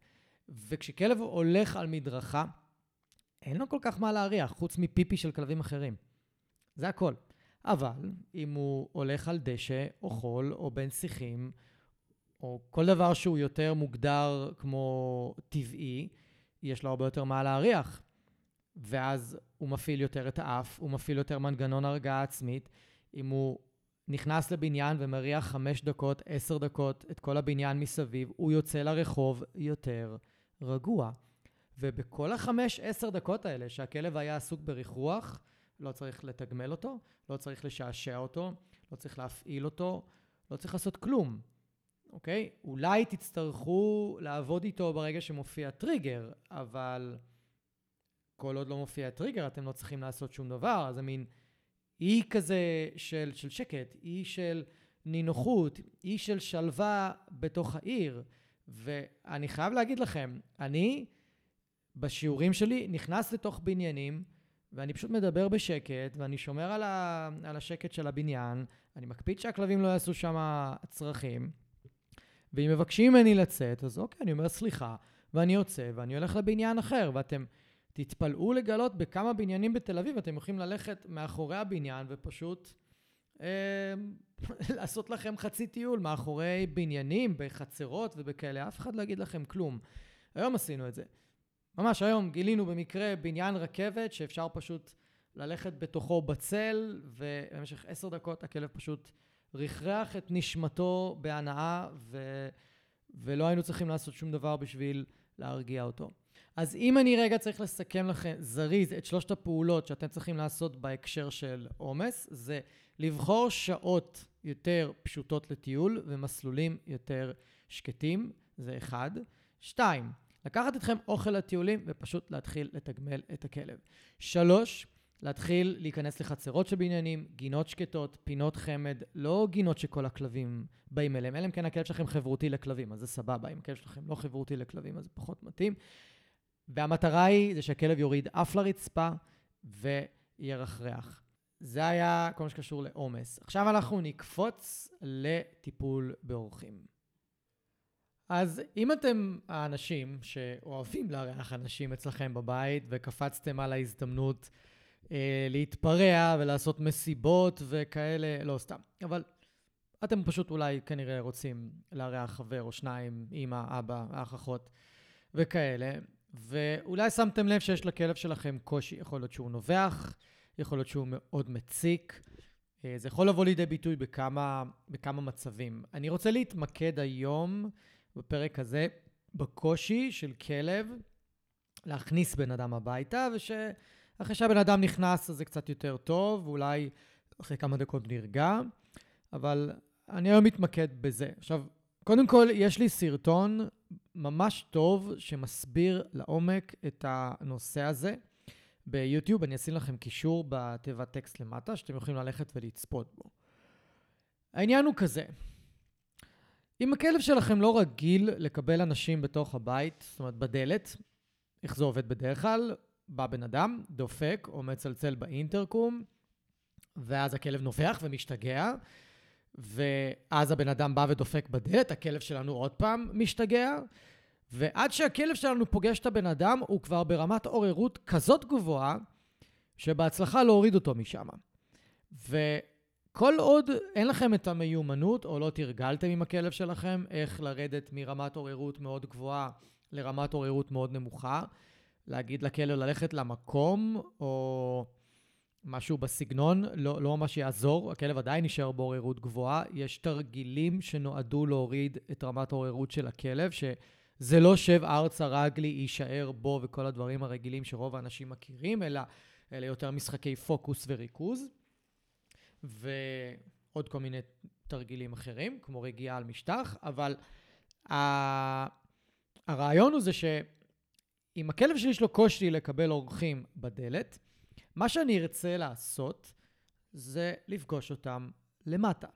וכשכלב הולך על מדרכה, אין לו כל כך מה להריח, חוץ מפיפי של כלבים אחרים. זה הכל. אבל אם הוא הולך על דשא, או חול, או בין שיחים, או כל דבר שהוא יותר מוגדר כמו טבעי, יש לו הרבה יותר מה להריח. ואז הוא מפעיל יותר את האף, הוא מפעיל יותר מנגנון הרגעה עצמית. אם הוא נכנס לבניין ומריח חמש דקות, עשר דקות את כל הבניין מסביב, הוא יוצא לרחוב יותר רגוע. ובכל החמש, עשר דקות האלה שהכלב היה עסוק ברכרוח, לא צריך לתגמל אותו, לא צריך לשעשע אותו, לא צריך להפעיל אותו, לא צריך לעשות כלום, אוקיי? אולי תצטרכו לעבוד איתו ברגע שמופיע טריגר, אבל כל עוד לא מופיע טריגר אתם לא צריכים לעשות שום דבר, אז זה מין אי כזה של, של שקט, אי של נינוחות, אי של שלווה בתוך העיר. ואני חייב להגיד לכם, אני בשיעורים שלי נכנס לתוך בניינים, ואני פשוט מדבר בשקט, ואני שומר על, ה, על השקט של הבניין, אני מקפיד שהכלבים לא יעשו שם צרכים, ואם מבקשים ממני לצאת, אז אוקיי, אני אומר סליחה, ואני יוצא, ואני הולך לבניין אחר, ואתם תתפלאו לגלות בכמה בניינים בתל אביב אתם יכולים ללכת מאחורי הבניין ופשוט אה, *laughs* לעשות לכם חצי טיול מאחורי בניינים, בחצרות ובכאלה, אף אחד לא יגיד לכם כלום. היום עשינו את זה. ממש היום גילינו במקרה בניין רכבת שאפשר פשוט ללכת בתוכו בצל, ובמשך עשר דקות הכלב פשוט רכרח את נשמתו בהנאה, ו... ולא היינו צריכים לעשות שום דבר בשביל להרגיע אותו. אז אם אני רגע צריך לסכם לכם זריז את שלושת הפעולות שאתם צריכים לעשות בהקשר של עומס, זה לבחור שעות יותר פשוטות לטיול ומסלולים יותר שקטים, זה אחד. שתיים, לקחת אתכם אוכל לטיולים ופשוט להתחיל לתגמל את הכלב. שלוש, להתחיל להיכנס לחצרות של בניינים, גינות שקטות, פינות חמד, לא גינות שכל הכלבים באים אליהם, אלא אם כן הכלב שלכם חברותי לכלבים, אז זה סבבה, אם הכלב שלכם לא חברותי לכלבים, אז זה פחות מתאים. והמטרה היא זה שהכלב יוריד אף לרצפה וירחרח. זה היה כל מה שקשור לעומס. עכשיו אנחנו נקפוץ לטיפול באורחים. אז אם אתם האנשים שאוהבים לארח אנשים אצלכם בבית וקפצתם על ההזדמנות אה, להתפרע ולעשות מסיבות וכאלה, לא סתם, אבל אתם פשוט אולי כנראה רוצים לארח חבר או שניים, אמא, אבא, אח, אחות וכאלה, ואולי שמתם לב שיש לכלב שלכם קושי, יכול להיות שהוא נובח, יכול להיות שהוא מאוד מציק, אה, זה יכול לבוא לידי ביטוי בכמה, בכמה מצבים. אני רוצה להתמקד היום, בפרק הזה, בקושי של כלב להכניס בן אדם הביתה, ושאחרי שהבן אדם נכנס אז זה קצת יותר טוב, ואולי אחרי כמה דקות נרגע, אבל אני היום מתמקד בזה. עכשיו, קודם כל, יש לי סרטון ממש טוב שמסביר לעומק את הנושא הזה ביוטיוב. אני אשים לכם קישור בתיבת טקסט למטה, שאתם יכולים ללכת ולצפות בו. העניין הוא כזה, אם הכלב שלכם לא רגיל לקבל אנשים בתוך הבית, זאת אומרת בדלת, איך זה עובד בדרך כלל? בא בן אדם, דופק או מצלצל באינטרקום, ואז הכלב נובח ומשתגע, ואז הבן אדם בא ודופק בדלת, הכלב שלנו עוד פעם משתגע, ועד שהכלב שלנו פוגש את הבן אדם, הוא כבר ברמת עוררות כזאת גבוהה, שבהצלחה להוריד אותו משם. וכל עוד אין לכם את המיומנות, או לא תרגלתם עם הכלב שלכם, איך לרדת מרמת עוררות מאוד גבוהה לרמת עוררות מאוד נמוכה, להגיד לכלב ללכת למקום, או משהו בסגנון, לא, לא ממש יעזור, הכלב עדיין נשאר בעוררות גבוהה. יש תרגילים שנועדו להוריד את רמת העוררות של הכלב, שזה לא שב ארצה רגלי, יישאר בו וכל הדברים הרגילים שרוב האנשים מכירים, אלא אלה יותר משחקי פוקוס וריכוז. ועוד כל מיני תרגילים אחרים, כמו רגיעה על משטח, אבל הרעיון הוא זה שאם הכלב שלי יש לו קושי לקבל אורחים בדלת, מה שאני ארצה לעשות זה לפגוש אותם למטה.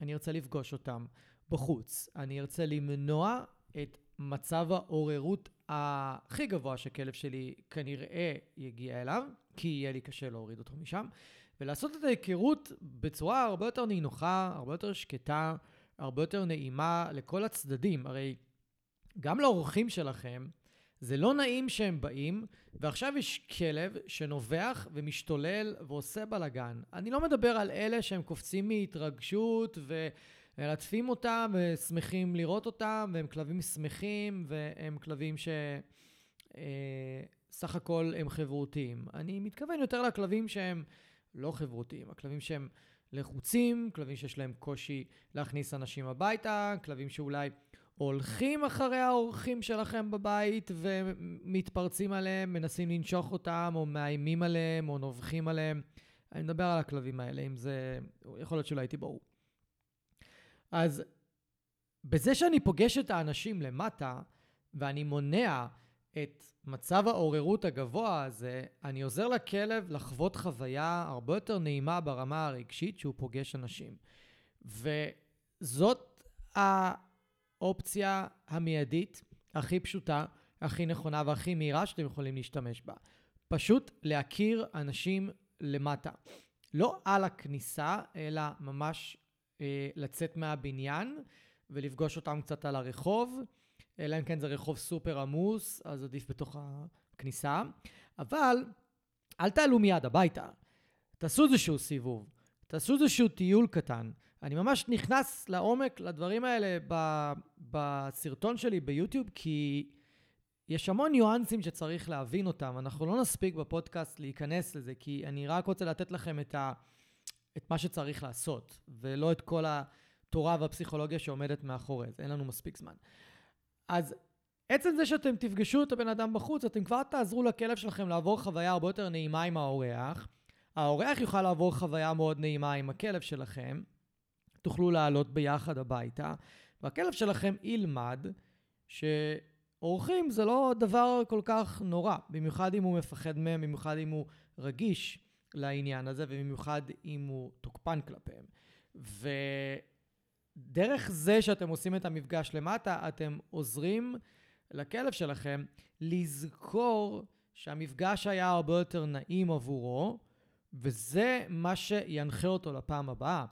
אני ארצה לפגוש אותם בחוץ. אני ארצה למנוע את מצב העוררות הכי גבוה שכלב שלי כנראה יגיע אליו, כי יהיה לי קשה להוריד אותו משם, ולעשות את ההיכרות בצורה הרבה יותר נינוחה, הרבה יותר שקטה, הרבה יותר נעימה לכל הצדדים. הרי גם לאורחים שלכם, זה לא נעים שהם באים, ועכשיו יש כלב שנובח ומשתולל ועושה בלאגן. אני לא מדבר על אלה שהם קופצים מהתרגשות ומלטפים אותם ושמחים לראות אותם, והם כלבים שמחים, והם כלבים ש... אה, סך הכל הם חברותיים. אני מתכוון יותר לכלבים שהם לא חברותיים, הכלבים שהם לחוצים, כלבים שיש להם קושי להכניס אנשים הביתה, כלבים שאולי הולכים אחרי האורחים שלכם בבית ומתפרצים עליהם, מנסים לנשוך אותם, או מאיימים עליהם, או נובחים עליהם. אני מדבר על הכלבים האלה, אם זה... יכול להיות שלא הייתי ברור. אז בזה שאני פוגש את האנשים למטה, ואני מונע את מצב העוררות הגבוה הזה, אני עוזר לכלב לחוות חוויה הרבה יותר נעימה ברמה הרגשית שהוא פוגש אנשים. וזאת ה... האופציה המיידית, הכי פשוטה, הכי נכונה והכי מהירה שאתם יכולים להשתמש בה. פשוט להכיר אנשים למטה. לא על הכניסה, אלא ממש אה, לצאת מהבניין ולפגוש אותם קצת על הרחוב, אלא אם כן זה רחוב סופר עמוס, אז עדיף בתוך הכניסה. אבל אל תעלו מיד הביתה. תעשו איזשהו סיבוב, תעשו איזשהו טיול קטן. אני ממש נכנס לעומק לדברים האלה ב, בסרטון שלי ביוטיוב, כי יש המון ניואנסים שצריך להבין אותם. אנחנו לא נספיק בפודקאסט להיכנס לזה, כי אני רק רוצה לתת לכם את, ה, את מה שצריך לעשות, ולא את כל התורה והפסיכולוגיה שעומדת מאחורי זה. אין לנו מספיק זמן. אז עצם זה שאתם תפגשו את הבן אדם בחוץ, אתם כבר תעזרו לכלב שלכם לעבור חוויה הרבה יותר נעימה עם האורח. האורח יוכל לעבור חוויה מאוד נעימה עם הכלב שלכם. תוכלו לעלות ביחד הביתה, והכלב שלכם ילמד שאורחים זה לא דבר כל כך נורא, במיוחד אם הוא מפחד מהם, במיוחד אם הוא רגיש לעניין הזה, ובמיוחד אם הוא תוקפן כלפיהם. ודרך זה שאתם עושים את המפגש למטה, אתם עוזרים לכלב שלכם לזכור שהמפגש היה הרבה יותר נעים עבורו, וזה מה שינחה אותו לפעם הבאה.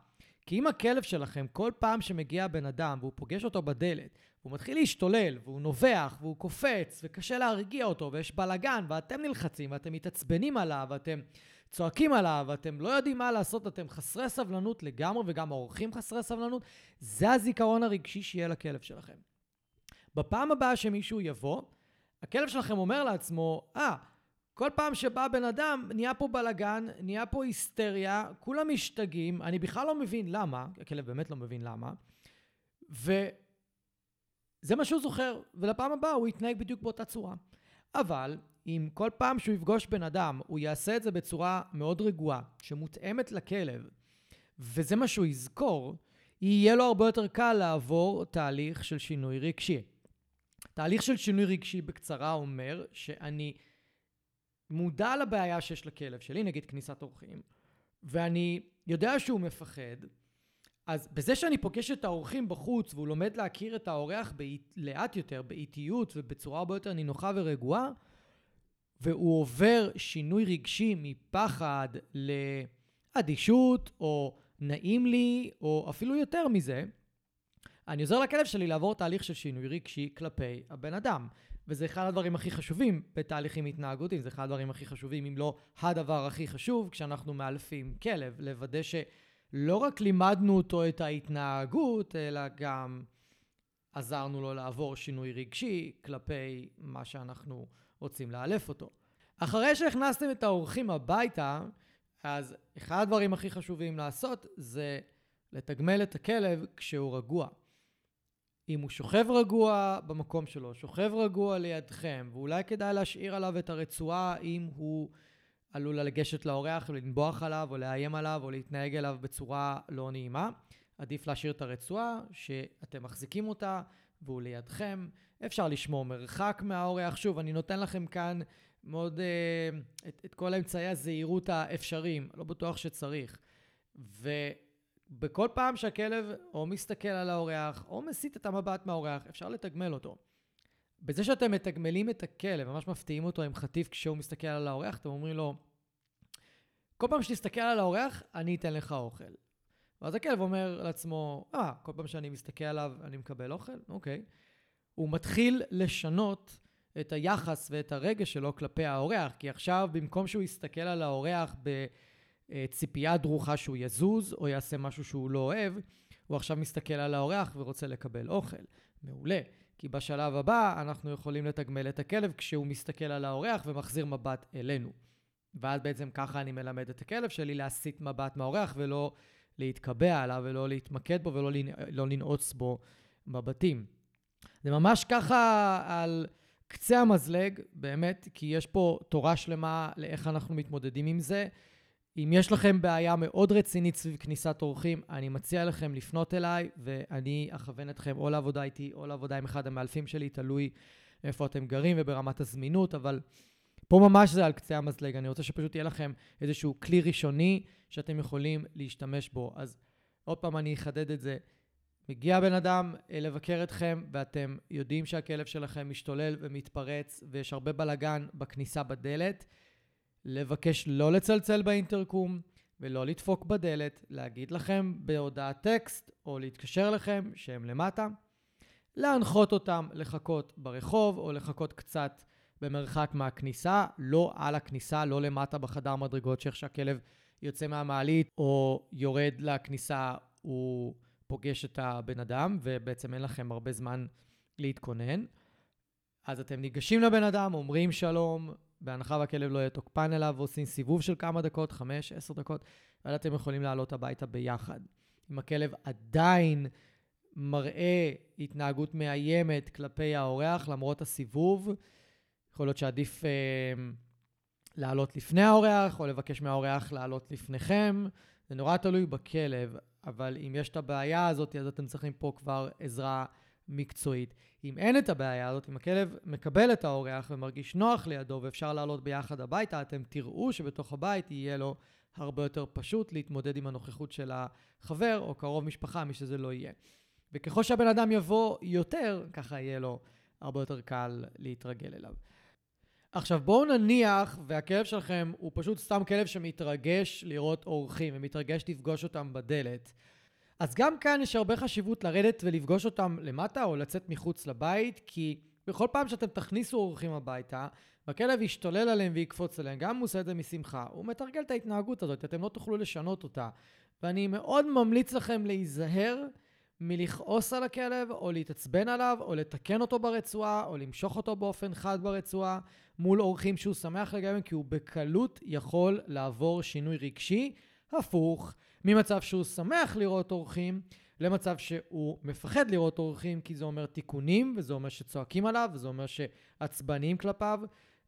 כי אם הכלב שלכם, כל פעם שמגיע בן אדם והוא פוגש אותו בדלת, והוא מתחיל להשתולל, והוא נובח, והוא קופץ, וקשה להרגיע אותו, ויש בלאגן, ואתם נלחצים, ואתם מתעצבנים עליו, ואתם צועקים עליו, ואתם לא יודעים מה לעשות, אתם חסרי סבלנות לגמרי, וגם האורחים חסרי סבלנות, זה הזיכרון הרגשי שיהיה לכלב שלכם. בפעם הבאה שמישהו יבוא, הכלב שלכם אומר לעצמו, אה, ah, כל פעם שבא בן אדם, נהיה פה בלאגן, נהיה פה היסטריה, כולם משתגעים, אני בכלל לא מבין למה, הכלב באמת לא מבין למה, וזה מה שהוא זוכר, ולפעם הבאה הוא יתנהג בדיוק באותה צורה. אבל אם כל פעם שהוא יפגוש בן אדם, הוא יעשה את זה בצורה מאוד רגועה, שמותאמת לכלב, וזה מה שהוא יזכור, יהיה לו הרבה יותר קל לעבור תהליך של שינוי רגשי. תהליך של שינוי רגשי בקצרה אומר שאני מודע לבעיה שיש לכלב שלי, נגיד כניסת אורחים, ואני יודע שהוא מפחד, אז בזה שאני פוגש את האורחים בחוץ והוא לומד להכיר את האורח באט, לאט יותר, באיטיות ובצורה הרבה יותר נינוחה ורגועה, והוא עובר שינוי רגשי מפחד לאדישות או נעים לי, או אפילו יותר מזה, אני עוזר לכלב שלי לעבור תהליך של שינוי רגשי כלפי הבן אדם. וזה אחד הדברים הכי חשובים בתהליכים התנהגותיים, זה אחד הדברים הכי חשובים, אם לא הדבר הכי חשוב, כשאנחנו מאלפים כלב, לוודא שלא רק לימדנו אותו את ההתנהגות, אלא גם עזרנו לו לעבור שינוי רגשי כלפי מה שאנחנו רוצים לאלף אותו. אחרי שהכנסתם את האורחים הביתה, אז אחד הדברים הכי חשובים לעשות זה לתגמל את הכלב כשהוא רגוע. אם הוא שוכב רגוע במקום שלו, שוכב רגוע לידכם, ואולי כדאי להשאיר עליו את הרצועה אם הוא עלול לגשת לאורח ולנבוח עליו, או לאיים עליו, או להתנהג אליו בצורה לא נעימה. עדיף להשאיר את הרצועה, שאתם מחזיקים אותה, והוא לידכם. אפשר לשמור מרחק מהאורח. שוב, אני נותן לכם כאן מאוד uh, את, את כל אמצעי הזהירות האפשריים, לא בטוח שצריך. ובכל פעם שהכלב או מסתכל על האורח או מסיט את המבט מהאורח, אפשר לתגמל אותו. בזה שאתם מתגמלים את הכלב, ממש מפתיעים אותו עם חטיף כשהוא מסתכל על האורח, אתם אומרים לו, כל פעם שתסתכל על האורח, אני אתן לך אוכל. ואז הכלב אומר לעצמו, אה, כל פעם שאני מסתכל עליו אני מקבל אוכל? אוקיי. הוא מתחיל לשנות את היחס ואת הרגש שלו כלפי האורח, כי עכשיו במקום שהוא יסתכל על האורח בציפייה דרוכה שהוא יזוז או יעשה משהו שהוא לא אוהב, הוא עכשיו מסתכל על האורח ורוצה לקבל אוכל. מעולה. כי בשלב הבא אנחנו יכולים לתגמל את הכלב כשהוא מסתכל על האורח ומחזיר מבט אלינו. ואז בעצם ככה אני מלמד את הכלב שלי להסיט מבט מהאורח ולא להתקבע עליו ולא להתמקד בו ולא לא לנעוץ בו מבטים. זה ממש ככה על קצה המזלג, באמת, כי יש פה תורה שלמה לאיך אנחנו מתמודדים עם זה. אם יש לכם בעיה מאוד רצינית סביב כניסת אורחים, אני מציע לכם לפנות אליי, ואני אכוון אתכם או לעבודה איתי או לעבודה עם אחד המאלפים שלי, תלוי איפה אתם גרים וברמת הזמינות, אבל פה ממש זה על קצה המזלג. אני רוצה שפשוט יהיה לכם איזשהו כלי ראשוני שאתם יכולים להשתמש בו. אז עוד פעם אני אחדד את זה. מגיע בן אדם אה, לבקר אתכם, ואתם יודעים שהכלב שלכם משתולל ומתפרץ, ויש הרבה בלאגן בכניסה בדלת, לבקש לא לצלצל באינטרקום ולא לדפוק בדלת, להגיד לכם בהודעת טקסט או להתקשר אליכם שהם למטה, להנחות אותם לחכות ברחוב או לחכות קצת במרחק מהכניסה, לא על הכניסה, לא למטה בחדר מדרגות, שאיך שהכלב יוצא מהמעלית או יורד לכניסה, הוא... פוגש את הבן אדם, ובעצם אין לכם הרבה זמן להתכונן. אז אתם ניגשים לבן אדם, אומרים שלום, בהנחה והכלב לא יהיה תוקפן אליו, ועושים סיבוב של כמה דקות, חמש, עשר דקות, ואז אתם יכולים לעלות הביתה ביחד. אם הכלב עדיין מראה התנהגות מאיימת כלפי האורח, למרות הסיבוב, יכול להיות שעדיף אה, לעלות לפני האורח, או לבקש מהאורח לעלות לפניכם. זה נורא תלוי בכלב. אבל אם יש את הבעיה הזאת, אז אתם צריכים פה כבר עזרה מקצועית. אם אין את הבעיה הזאת, אם הכלב מקבל את האורח ומרגיש נוח לידו ואפשר לעלות ביחד הביתה, אתם תראו שבתוך הבית יהיה לו הרבה יותר פשוט להתמודד עם הנוכחות של החבר או קרוב משפחה, מי שזה לא יהיה. וככל שהבן אדם יבוא יותר, ככה יהיה לו הרבה יותר קל להתרגל אליו. עכשיו בואו נניח והכלב שלכם הוא פשוט סתם כלב שמתרגש לראות אורחים ומתרגש לפגוש אותם בדלת. אז גם כאן יש הרבה חשיבות לרדת ולפגוש אותם למטה או לצאת מחוץ לבית, כי בכל פעם שאתם תכניסו אורחים הביתה, והכלב ישתולל עליהם ויקפוץ עליהם, גם אם הוא עושה את זה משמחה, הוא מתרגל את ההתנהגות הזאת, אתם לא תוכלו לשנות אותה. ואני מאוד ממליץ לכם להיזהר מלכעוס על הכלב, או להתעצבן עליו, או לתקן אותו ברצועה, או למשוך אותו באופן חד ברצועה, מול אורחים שהוא שמח לגביהם, כי הוא בקלות יכול לעבור שינוי רגשי הפוך, ממצב שהוא שמח לראות אורחים, למצב שהוא מפחד לראות אורחים, כי זה אומר תיקונים, וזה אומר שצועקים עליו, וזה אומר שעצבניים כלפיו,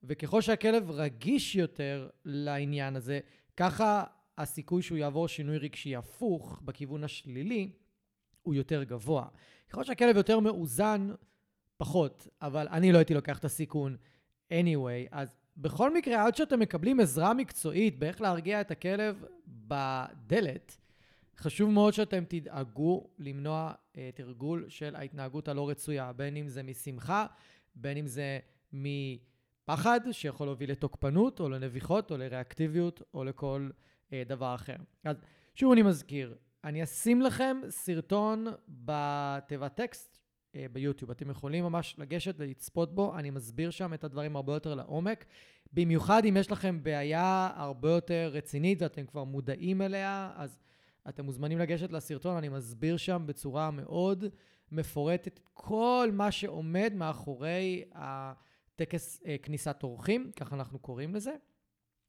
וככל שהכלב רגיש יותר לעניין הזה, ככה הסיכוי שהוא יעבור שינוי רגשי הפוך בכיוון השלילי הוא יותר גבוה. ככל שהכלב יותר מאוזן, פחות, אבל אני לא הייתי לוקח את הסיכון anyway. אז בכל מקרה, עד שאתם מקבלים עזרה מקצועית באיך להרגיע את הכלב בדלת, חשוב מאוד שאתם תדאגו למנוע uh, תרגול של ההתנהגות הלא רצויה, בין אם זה משמחה, בין אם זה מפחד, שיכול להוביל לתוקפנות, או לנביחות, או לריאקטיביות, או לכל uh, דבר אחר. אז שוב אני מזכיר, אני אשים לכם סרטון בתיבת טקסט ביוטיוב. אתם יכולים ממש לגשת ולצפות בו, אני מסביר שם את הדברים הרבה יותר לעומק. במיוחד אם יש לכם בעיה הרבה יותר רצינית ואתם כבר מודעים אליה, אז... אתם מוזמנים לגשת לסרטון, אני מסביר שם בצורה מאוד מפורטת כל מה שעומד מאחורי הטקס אה, כניסת אורחים, ככה אנחנו קוראים לזה,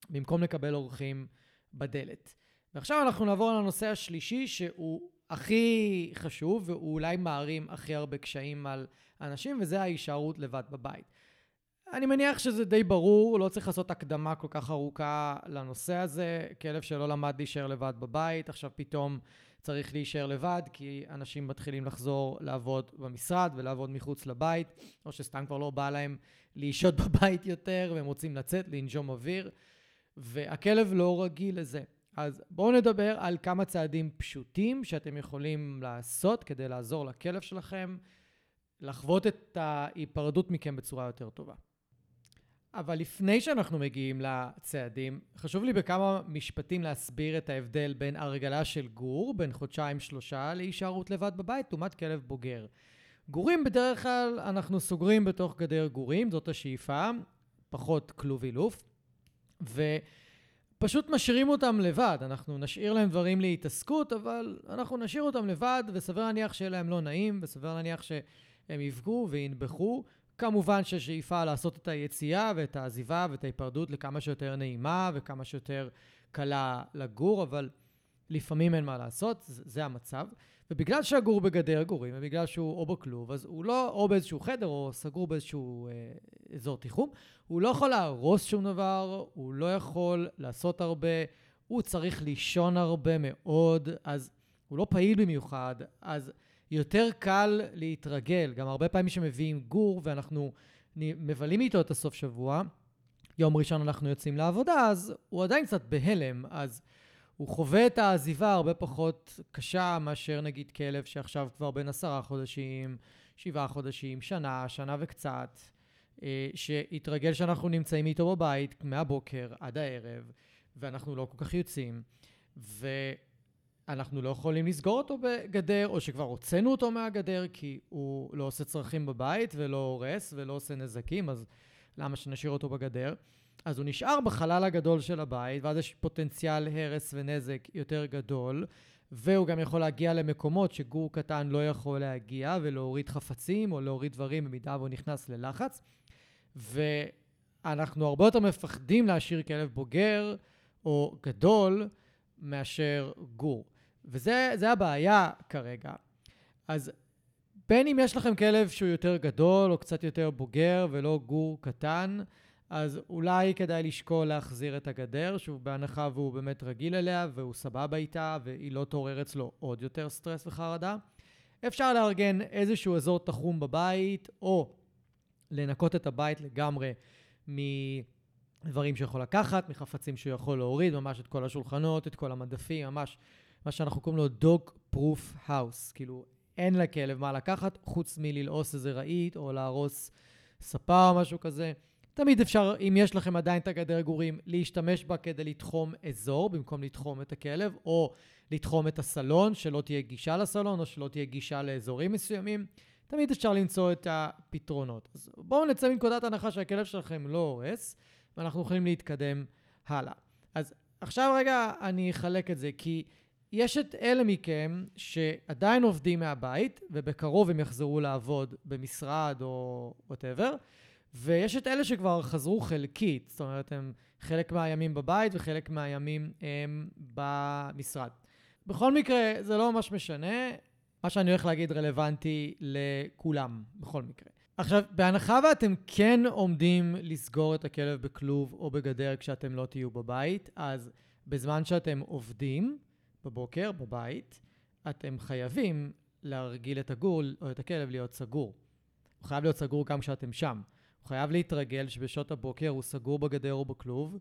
במקום לקבל אורחים בדלת. ועכשיו אנחנו נעבור לנושא השלישי, שהוא הכי חשוב, והוא אולי מערים הכי הרבה קשיים על אנשים, וזה ההישארות לבד בבית. אני מניח שזה די ברור, לא צריך לעשות הקדמה כל כך ארוכה לנושא הזה. כלב שלא למד להישאר לבד בבית, עכשיו פתאום צריך להישאר לבד, כי אנשים מתחילים לחזור לעבוד במשרד ולעבוד מחוץ לבית, או שסתם כבר לא בא להם לשהות *laughs* בבית יותר, והם רוצים לצאת, לנשום אוויר, והכלב לא רגיל לזה. אז בואו נדבר על כמה צעדים פשוטים שאתם יכולים לעשות כדי לעזור לכלב שלכם לחוות את ההיפרדות מכם בצורה יותר טובה. אבל לפני שאנחנו מגיעים לצעדים, חשוב לי בכמה משפטים להסביר את ההבדל בין הרגלה של גור, בין חודשיים-שלושה, להישארות לבד בבית, לעומת כלב בוגר. גורים בדרך כלל אנחנו סוגרים בתוך גדר גורים, זאת השאיפה, פחות כלוב אילוף, ופשוט משאירים אותם לבד. אנחנו נשאיר להם דברים להתעסקות, אבל אנחנו נשאיר אותם לבד, וסביר להניח שיהיה להם לא נעים, וסביר להניח שהם יבכו וינבחו. כמובן שהשאיפה לעשות את היציאה ואת העזיבה ואת ההיפרדות לכמה שיותר נעימה וכמה שיותר קלה לגור, אבל לפעמים אין מה לעשות, זה, המצב. ובגלל שהגור בגדר גורים, ובגלל שהוא או בכלוב, אז הוא לא או באיזשהו חדר או סגור באיזשהו אה, אזור תיחום, הוא לא יכול להרוס שום דבר, הוא לא יכול לעשות הרבה, הוא צריך לישון הרבה מאוד, אז הוא לא פעיל במיוחד, אז יותר קל להתרגל. גם הרבה פעמים שמביאים גור ואנחנו מבלים איתו את הסוף שבוע, יום ראשון אנחנו יוצאים לעבודה, אז הוא עדיין קצת בהלם, אז הוא חווה את העזיבה הרבה פחות קשה מאשר נגיד כלב שעכשיו כבר בין עשרה חודשים, שבעה חודשים, שנה, שנה וקצת, אה, שהתרגל שאנחנו נמצאים איתו בבית מהבוקר עד הערב, ואנחנו לא כל כך יוצאים, ו... אנחנו לא יכולים לסגור אותו בגדר, או שכבר הוצאנו אותו מהגדר, כי הוא לא עושה צרכים בבית ולא הורס ולא עושה נזקים, אז למה שנשאיר אותו בגדר? אז הוא נשאר בחלל הגדול של הבית, ואז יש פוטנציאל הרס ונזק יותר גדול, והוא גם יכול להגיע למקומות שגור קטן לא יכול להגיע, ולהוריד חפצים או להוריד דברים במידה והוא נכנס ללחץ. ואנחנו הרבה יותר מפחדים להשאיר כלב בוגר או גדול מאשר גור. וזה הבעיה כרגע. אז בין אם יש לכם כלב שהוא יותר גדול או קצת יותר בוגר ולא גור קטן, אז אולי כדאי לשקול להחזיר את הגדר, שוב, בהנחה והוא באמת רגיל אליה והוא סבבה איתה והיא לא תעורר אצלו עוד יותר סטרס וחרדה. אפשר לארגן איזשהו אזור תחום בבית, או לנקות את הבית לגמרי מדברים שיכול לקחת, מחפצים שהוא יכול להוריד, ממש את כל השולחנות, את כל המדפים, ממש מה שאנחנו קוראים לו dog proof house, כאילו אין לכלב מה לקחת חוץ מללעוס איזה רהיט או להרוס ספה או משהו כזה. תמיד אפשר, אם יש לכם עדיין את הגדר גורים, להשתמש בה כדי לתחום אזור במקום לתחום את הכלב, או לתחום את הסלון, שלא תהיה גישה לסלון או שלא תהיה גישה לאזורים מסוימים. תמיד אפשר למצוא את הפתרונות. אז בואו נצא מנקודת הנחה שהכלב שלכם לא הורס, ואנחנו יכולים להתקדם הלאה. אז עכשיו רגע אני אחלק את זה, כי יש את אלה מכם שעדיין עובדים מהבית, ובקרוב הם יחזרו לעבוד במשרד או וואטאבר, ויש את אלה שכבר חזרו חלקית, זאת אומרת, הם חלק מהימים בבית וחלק מהימים הם במשרד. בכל מקרה, זה לא ממש משנה, מה שאני הולך להגיד רלוונטי לכולם, בכל מקרה. עכשיו, בהנחה ואתם כן עומדים לסגור את הכלב בכלוב או בגדר כשאתם לא תהיו בבית, אז בזמן שאתם עובדים בבוקר, בבית, אתם חייבים להרגיל את הגול או את הכלב להיות סגור. הוא חייב להיות סגור גם כשאתם שם. הוא חייב להתרגל שבשעות הבוקר הוא סגור בגדר או בכלוב,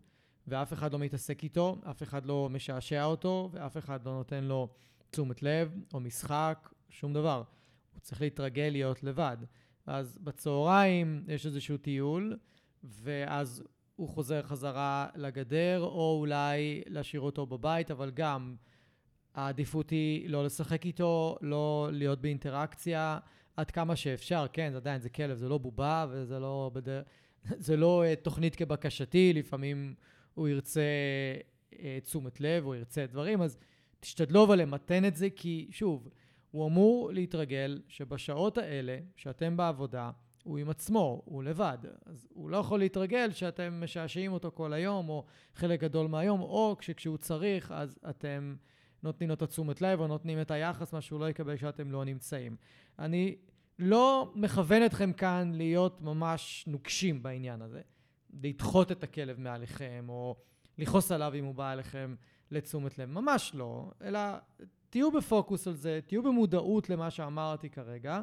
ואף אחד לא מתעסק איתו, אף אחד לא משעשע אותו, ואף אחד לא נותן לו תשומת לב או משחק, שום דבר. הוא צריך להתרגל להיות לבד. אז בצהריים יש איזשהו טיול, ואז הוא חוזר חזרה לגדר, או אולי להשאיר אותו בבית, אבל גם העדיפות היא לא לשחק איתו, לא להיות באינטראקציה עד כמה שאפשר. כן, עדיין, זה כלב, זה לא בובה, וזה לא, בדר... *laughs* זה לא uh, תוכנית כבקשתי, לפעמים הוא ירצה uh, תשומת לב, הוא ירצה דברים, אז תשתדלו אבל למתן את זה, כי שוב, הוא אמור להתרגל שבשעות האלה, שאתם בעבודה, הוא עם עצמו, הוא לבד. אז הוא לא יכול להתרגל שאתם משעשעים אותו כל היום, או חלק גדול מהיום, או כשהוא צריך, אז אתם נותנים לו את התשומת לב, או נותנים את היחס, מה שהוא לא יקבל כשאתם לא נמצאים. אני לא מכוון אתכם כאן להיות ממש נוקשים בעניין הזה. לדחות את הכלב מעליכם, או לכעוס עליו אם הוא בא אליכם לתשומת לב. ממש לא, אלא תהיו בפוקוס על זה, תהיו במודעות למה שאמרתי כרגע,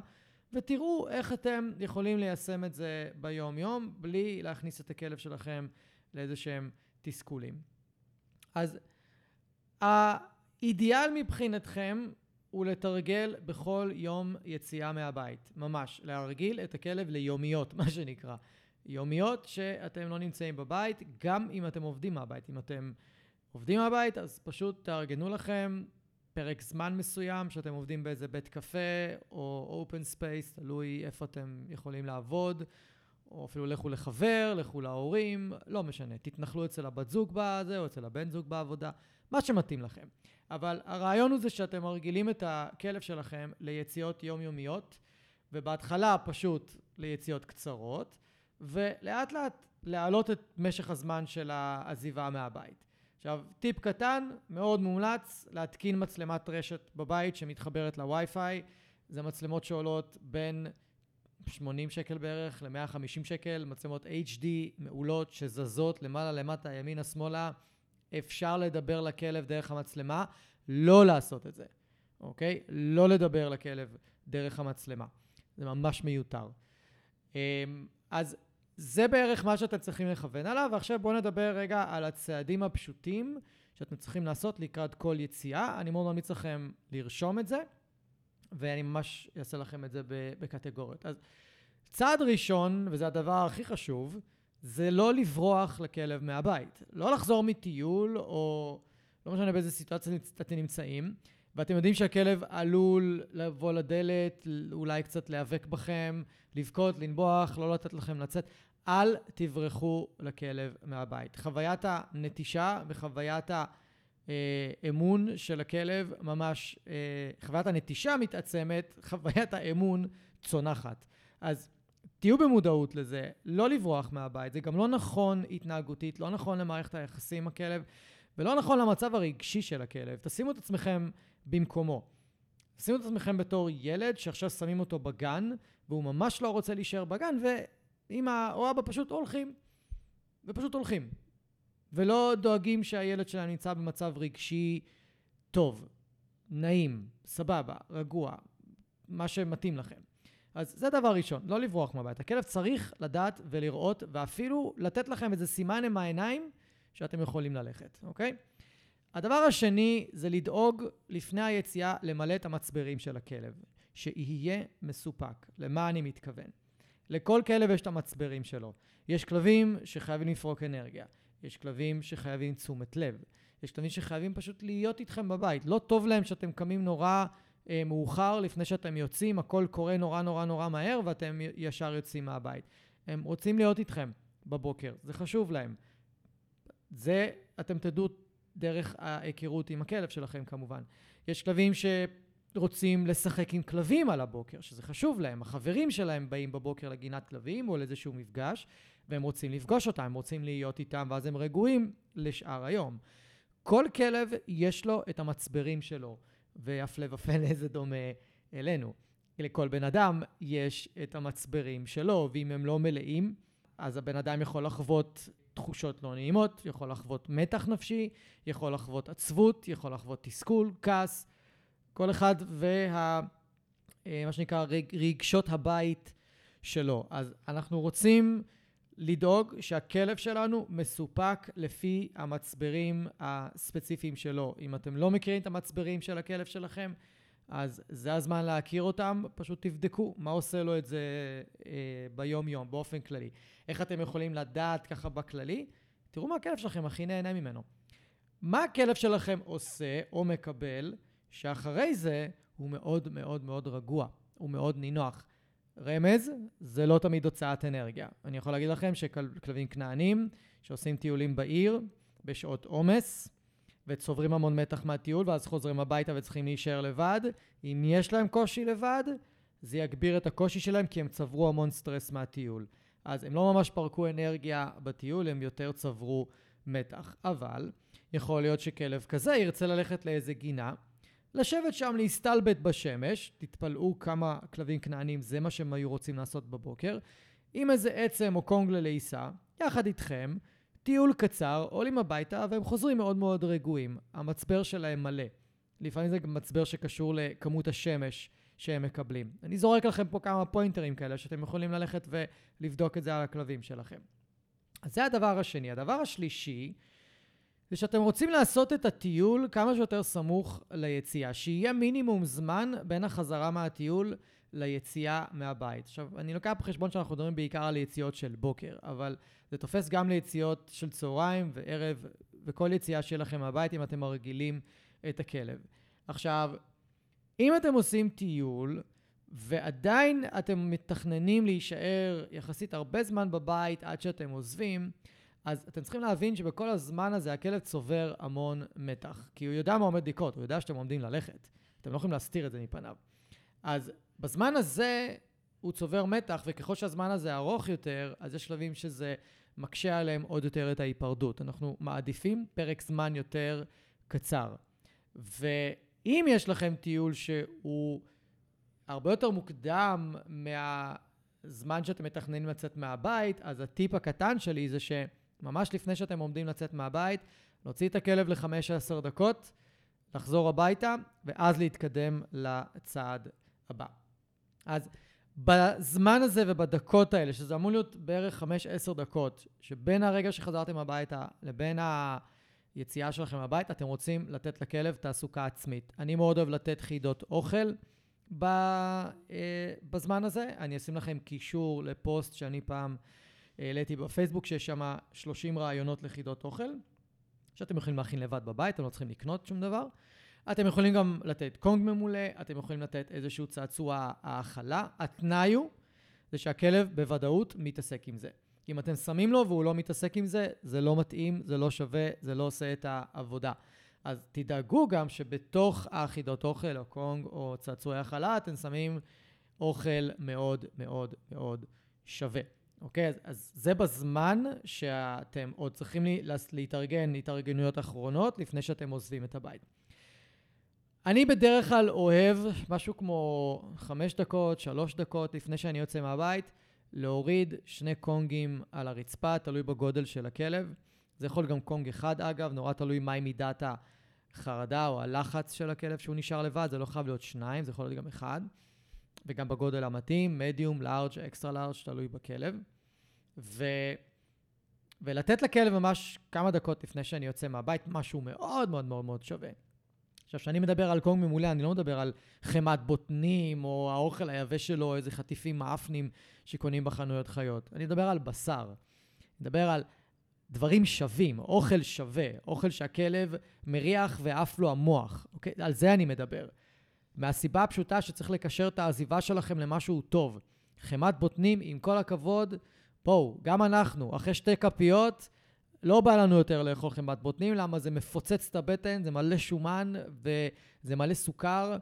ותראו איך אתם יכולים ליישם את זה ביום-יום, בלי להכניס את הכלב שלכם לאיזה שהם תסכולים. אז האידיאל מבחינתכם הוא לתרגל בכל יום יציאה מהבית, ממש, להרגיל את הכלב ליומיות, *laughs* מה שנקרא. יומיות שאתם לא נמצאים בבית, גם אם אתם עובדים מהבית. אם אתם עובדים מהבית, אז פשוט תארגנו לכם פרק זמן מסוים שאתם עובדים באיזה בית קפה או open space, תלוי איפה אתם יכולים לעבוד, או אפילו לכו לחבר, לכו להורים, לא משנה. תתנחלו אצל הבת זוג בזה או אצל הבן זוג בעבודה, מה שמתאים לכם. אבל הרעיון הוא זה שאתם מרגילים את הכלב שלכם ליציאות יומיומיות, ובהתחלה פשוט ליציאות קצרות, ולאט לאט להעלות את משך הזמן של העזיבה מהבית. עכשיו, טיפ קטן, מאוד מומלץ, להתקין מצלמת רשת בבית שמתחברת לווי-פיי. זה מצלמות שעולות בין 80 שקל בערך ל-150 שקל, מצלמות HD מעולות שזזות למעלה למטה, ימינה שמאלה. אפשר לדבר לכלב דרך המצלמה, לא לעשות את זה, אוקיי? לא לדבר לכלב דרך המצלמה. זה ממש מיותר. אמ, אז זה בערך מה שאתם צריכים לכוון עליו, ועכשיו בואו נדבר רגע על הצעדים הפשוטים שאתם צריכים לעשות לקראת כל יציאה. אני מאוד ממליץ לכם לרשום את זה, ואני ממש אעשה לכם את זה בקטגוריות. אז צעד ראשון, וזה הדבר הכי חשוב, זה לא לברוח לכלב מהבית. לא לחזור מטיול, או לא משנה באיזה סיטואציה אתם נמצאים, ואתם יודעים שהכלב עלול לבוא לדלת, אולי קצת להיאבק בכם, לבכות, לנבוח, לא לתת לכם לצאת. אל תברחו לכלב מהבית. חוויית הנטישה וחוויית האמון של הכלב ממש, אה, חוויית הנטישה מתעצמת, חוויית האמון צונחת. אז תהיו במודעות לזה, לא לברוח מהבית, זה גם לא נכון התנהגותית, לא נכון למערכת היחסים עם הכלב, ולא נכון למצב הרגשי של הכלב. תשימו את עצמכם במקומו. שימו את עצמכם בתור ילד שעכשיו שמים אותו בגן, והוא ממש לא רוצה להישאר בגן, ואמא או אבא פשוט הולכים, ופשוט הולכים. ולא דואגים שהילד שלהם נמצא במצב רגשי טוב, נעים, סבבה, רגוע, מה שמתאים לכם. אז זה דבר ראשון, לא לברוח מהבית. הכלב צריך לדעת ולראות, ואפילו לתת לכם איזה סימן עם העיניים שאתם יכולים ללכת, אוקיי? הדבר השני זה לדאוג לפני היציאה למלא את המצברים של הכלב, שיהיה מסופק. למה אני מתכוון? לכל כלב יש את המצברים שלו. יש כלבים שחייבים לפרוק אנרגיה, יש כלבים שחייבים תשומת לב, יש כלבים שחייבים פשוט להיות איתכם בבית. לא טוב להם שאתם קמים נורא מאוחר לפני שאתם יוצאים, הכל קורה נורא נורא נורא מהר ואתם ישר יוצאים מהבית. הם רוצים להיות איתכם בבוקר, זה חשוב להם. זה, אתם תדעו דרך ההיכרות עם הכלב שלכם כמובן. יש כלבים שרוצים לשחק עם כלבים על הבוקר, שזה חשוב להם. החברים שלהם באים בבוקר לגינת כלבים או לאיזשהו מפגש, והם רוצים לפגוש אותם, הם רוצים להיות איתם, ואז הם רגועים לשאר היום. כל כלב יש לו את המצברים שלו, והפלא ופלא זה דומה אלינו. לכל בן אדם יש את המצברים שלו, ואם הם לא מלאים, אז הבן אדם יכול לחוות תחושות לא נעימות, יכול לחוות מתח נפשי, יכול לחוות עצבות, יכול לחוות תסכול, כעס, כל אחד וה... אה, מה שנקרא רגשות הבית שלו. אז אנחנו רוצים לדאוג שהכלב שלנו מסופק לפי המצברים הספציפיים שלו. אם אתם לא מכירים את המצברים של הכלב שלכם, אז זה הזמן להכיר אותם, פשוט תבדקו מה עושה לו את זה אה, ביום-יום, באופן כללי. איך אתם יכולים לדעת ככה בכללי? תראו מה הכלב שלכם הכי נהנה ממנו. מה הכלב שלכם עושה או מקבל, שאחרי זה הוא מאוד מאוד מאוד רגוע, הוא מאוד נינוח. רמז, זה לא תמיד הוצאת אנרגיה. אני יכול להגיד לכם שכלבים כנענים שעושים טיולים בעיר בשעות עומס, וצוברים המון מתח מהטיול, ואז חוזרים הביתה וצריכים להישאר לבד. אם יש להם קושי לבד, זה יגביר את הקושי שלהם, כי הם צברו המון סטרס מהטיול. אז הם לא ממש פרקו אנרגיה בטיול, הם יותר צברו מתח. אבל יכול להיות שכלב כזה ירצה ללכת לאיזה גינה, לשבת שם להסתלבט בשמש, תתפלאו כמה כלבים כנענים, זה מה שהם היו רוצים לעשות בבוקר, עם איזה עצם או קונג ללעיסה, יחד איתכם, טיול קצר, עולים הביתה והם חוזרים מאוד מאוד רגועים. המצבר שלהם מלא. לפעמים זה גם מצבר שקשור לכמות השמש שהם מקבלים. אני זורק לכם פה כמה פוינטרים כאלה שאתם יכולים ללכת ולבדוק את זה על הכלבים שלכם. אז זה הדבר השני. הדבר השלישי, זה שאתם רוצים לעשות את הטיול כמה שיותר סמוך ליציאה, שיהיה מינימום זמן בין החזרה מהטיול ליציאה מהבית. עכשיו, אני לוקח בחשבון שאנחנו מדברים בעיקר על יציאות של בוקר, אבל זה תופס גם ליציאות של צהריים וערב, וכל יציאה שיהיה לכם מהבית אם אתם מרגילים את הכלב. עכשיו, אם אתם עושים טיול, ועדיין אתם מתכננים להישאר יחסית הרבה זמן בבית עד שאתם עוזבים, אז אתם צריכים להבין שבכל הזמן הזה הכלב צובר המון מתח. כי הוא יודע מה עומד לקרות, הוא יודע שאתם עומדים ללכת. אתם לא יכולים להסתיר את זה מפניו. אז בזמן הזה הוא צובר מתח, וככל שהזמן הזה ארוך יותר, אז יש שלבים שזה מקשה עליהם עוד יותר את ההיפרדות. אנחנו מעדיפים פרק זמן יותר קצר. ואם יש לכם טיול שהוא הרבה יותר מוקדם מהזמן שאתם מתכננים לצאת מהבית, אז הטיפ הקטן שלי זה שממש לפני שאתם עומדים לצאת מהבית, להוציא את הכלב ל-15 דקות, לחזור הביתה, ואז להתקדם לצעד הבא. אז בזמן הזה ובדקות האלה, שזה אמור להיות בערך 5-10 דקות, שבין הרגע שחזרתם הביתה לבין היציאה שלכם הביתה, אתם רוצים לתת לכלב תעסוקה עצמית. אני מאוד אוהב לתת חידות אוכל אה, בזמן הזה. אני אשים לכם קישור לפוסט שאני פעם העליתי בפייסבוק, שיש שם 30 רעיונות לחידות אוכל, שאתם יכולים להכין לבד בבית, אתם לא צריכים לקנות שום דבר. אתם יכולים גם לתת קונג ממולא, אתם יכולים לתת איזשהו צעצוע האכלה. התנאי הוא זה שהכלב בוודאות מתעסק עם זה. אם אתם שמים לו והוא לא מתעסק עם זה, זה לא מתאים, זה לא שווה, זה לא עושה את העבודה. אז תדאגו גם שבתוך האחידות אוכל או קונג או צעצועי האכלה, אתם שמים אוכל מאוד מאוד מאוד שווה. אוקיי? אז, אז זה בזמן שאתם עוד צריכים להתארגן התארגנויות אחרונות לפני שאתם עוזבים את הבית. אני בדרך כלל אוהב משהו כמו חמש דקות, שלוש דקות לפני שאני יוצא מהבית, להוריד שני קונגים על הרצפה, תלוי בגודל של הכלב. זה יכול גם קונג אחד אגב, נורא תלוי מהי מידת החרדה או הלחץ של הכלב שהוא נשאר לבד, זה לא חייב להיות שניים, זה יכול להיות גם אחד. וגם בגודל המתאים, מדיום, לארג', אקסטרה לארג', תלוי בכלב. ו... ולתת לכלב ממש כמה דקות לפני שאני יוצא מהבית, משהו מאוד מאוד מאוד מאוד שווה. עכשיו, כשאני מדבר על קונג ממולא, אני לא מדבר על חמת בוטנים, או האוכל היבש שלו, או איזה חטיפים מאפנים שקונים בחנויות חיות. אני מדבר על בשר. אני מדבר על דברים שווים, אוכל שווה, אוכל שהכלב מריח ועף לו המוח. אוקיי? על זה אני מדבר. מהסיבה הפשוטה שצריך לקשר את העזיבה שלכם למשהו טוב. חמת בוטנים, עם כל הכבוד, בואו, גם אנחנו, אחרי שתי כפיות, לא בא לנו יותר לאכול חמאת בוטנים, למה זה מפוצץ את הבטן, זה מלא שומן וזה מלא סוכר.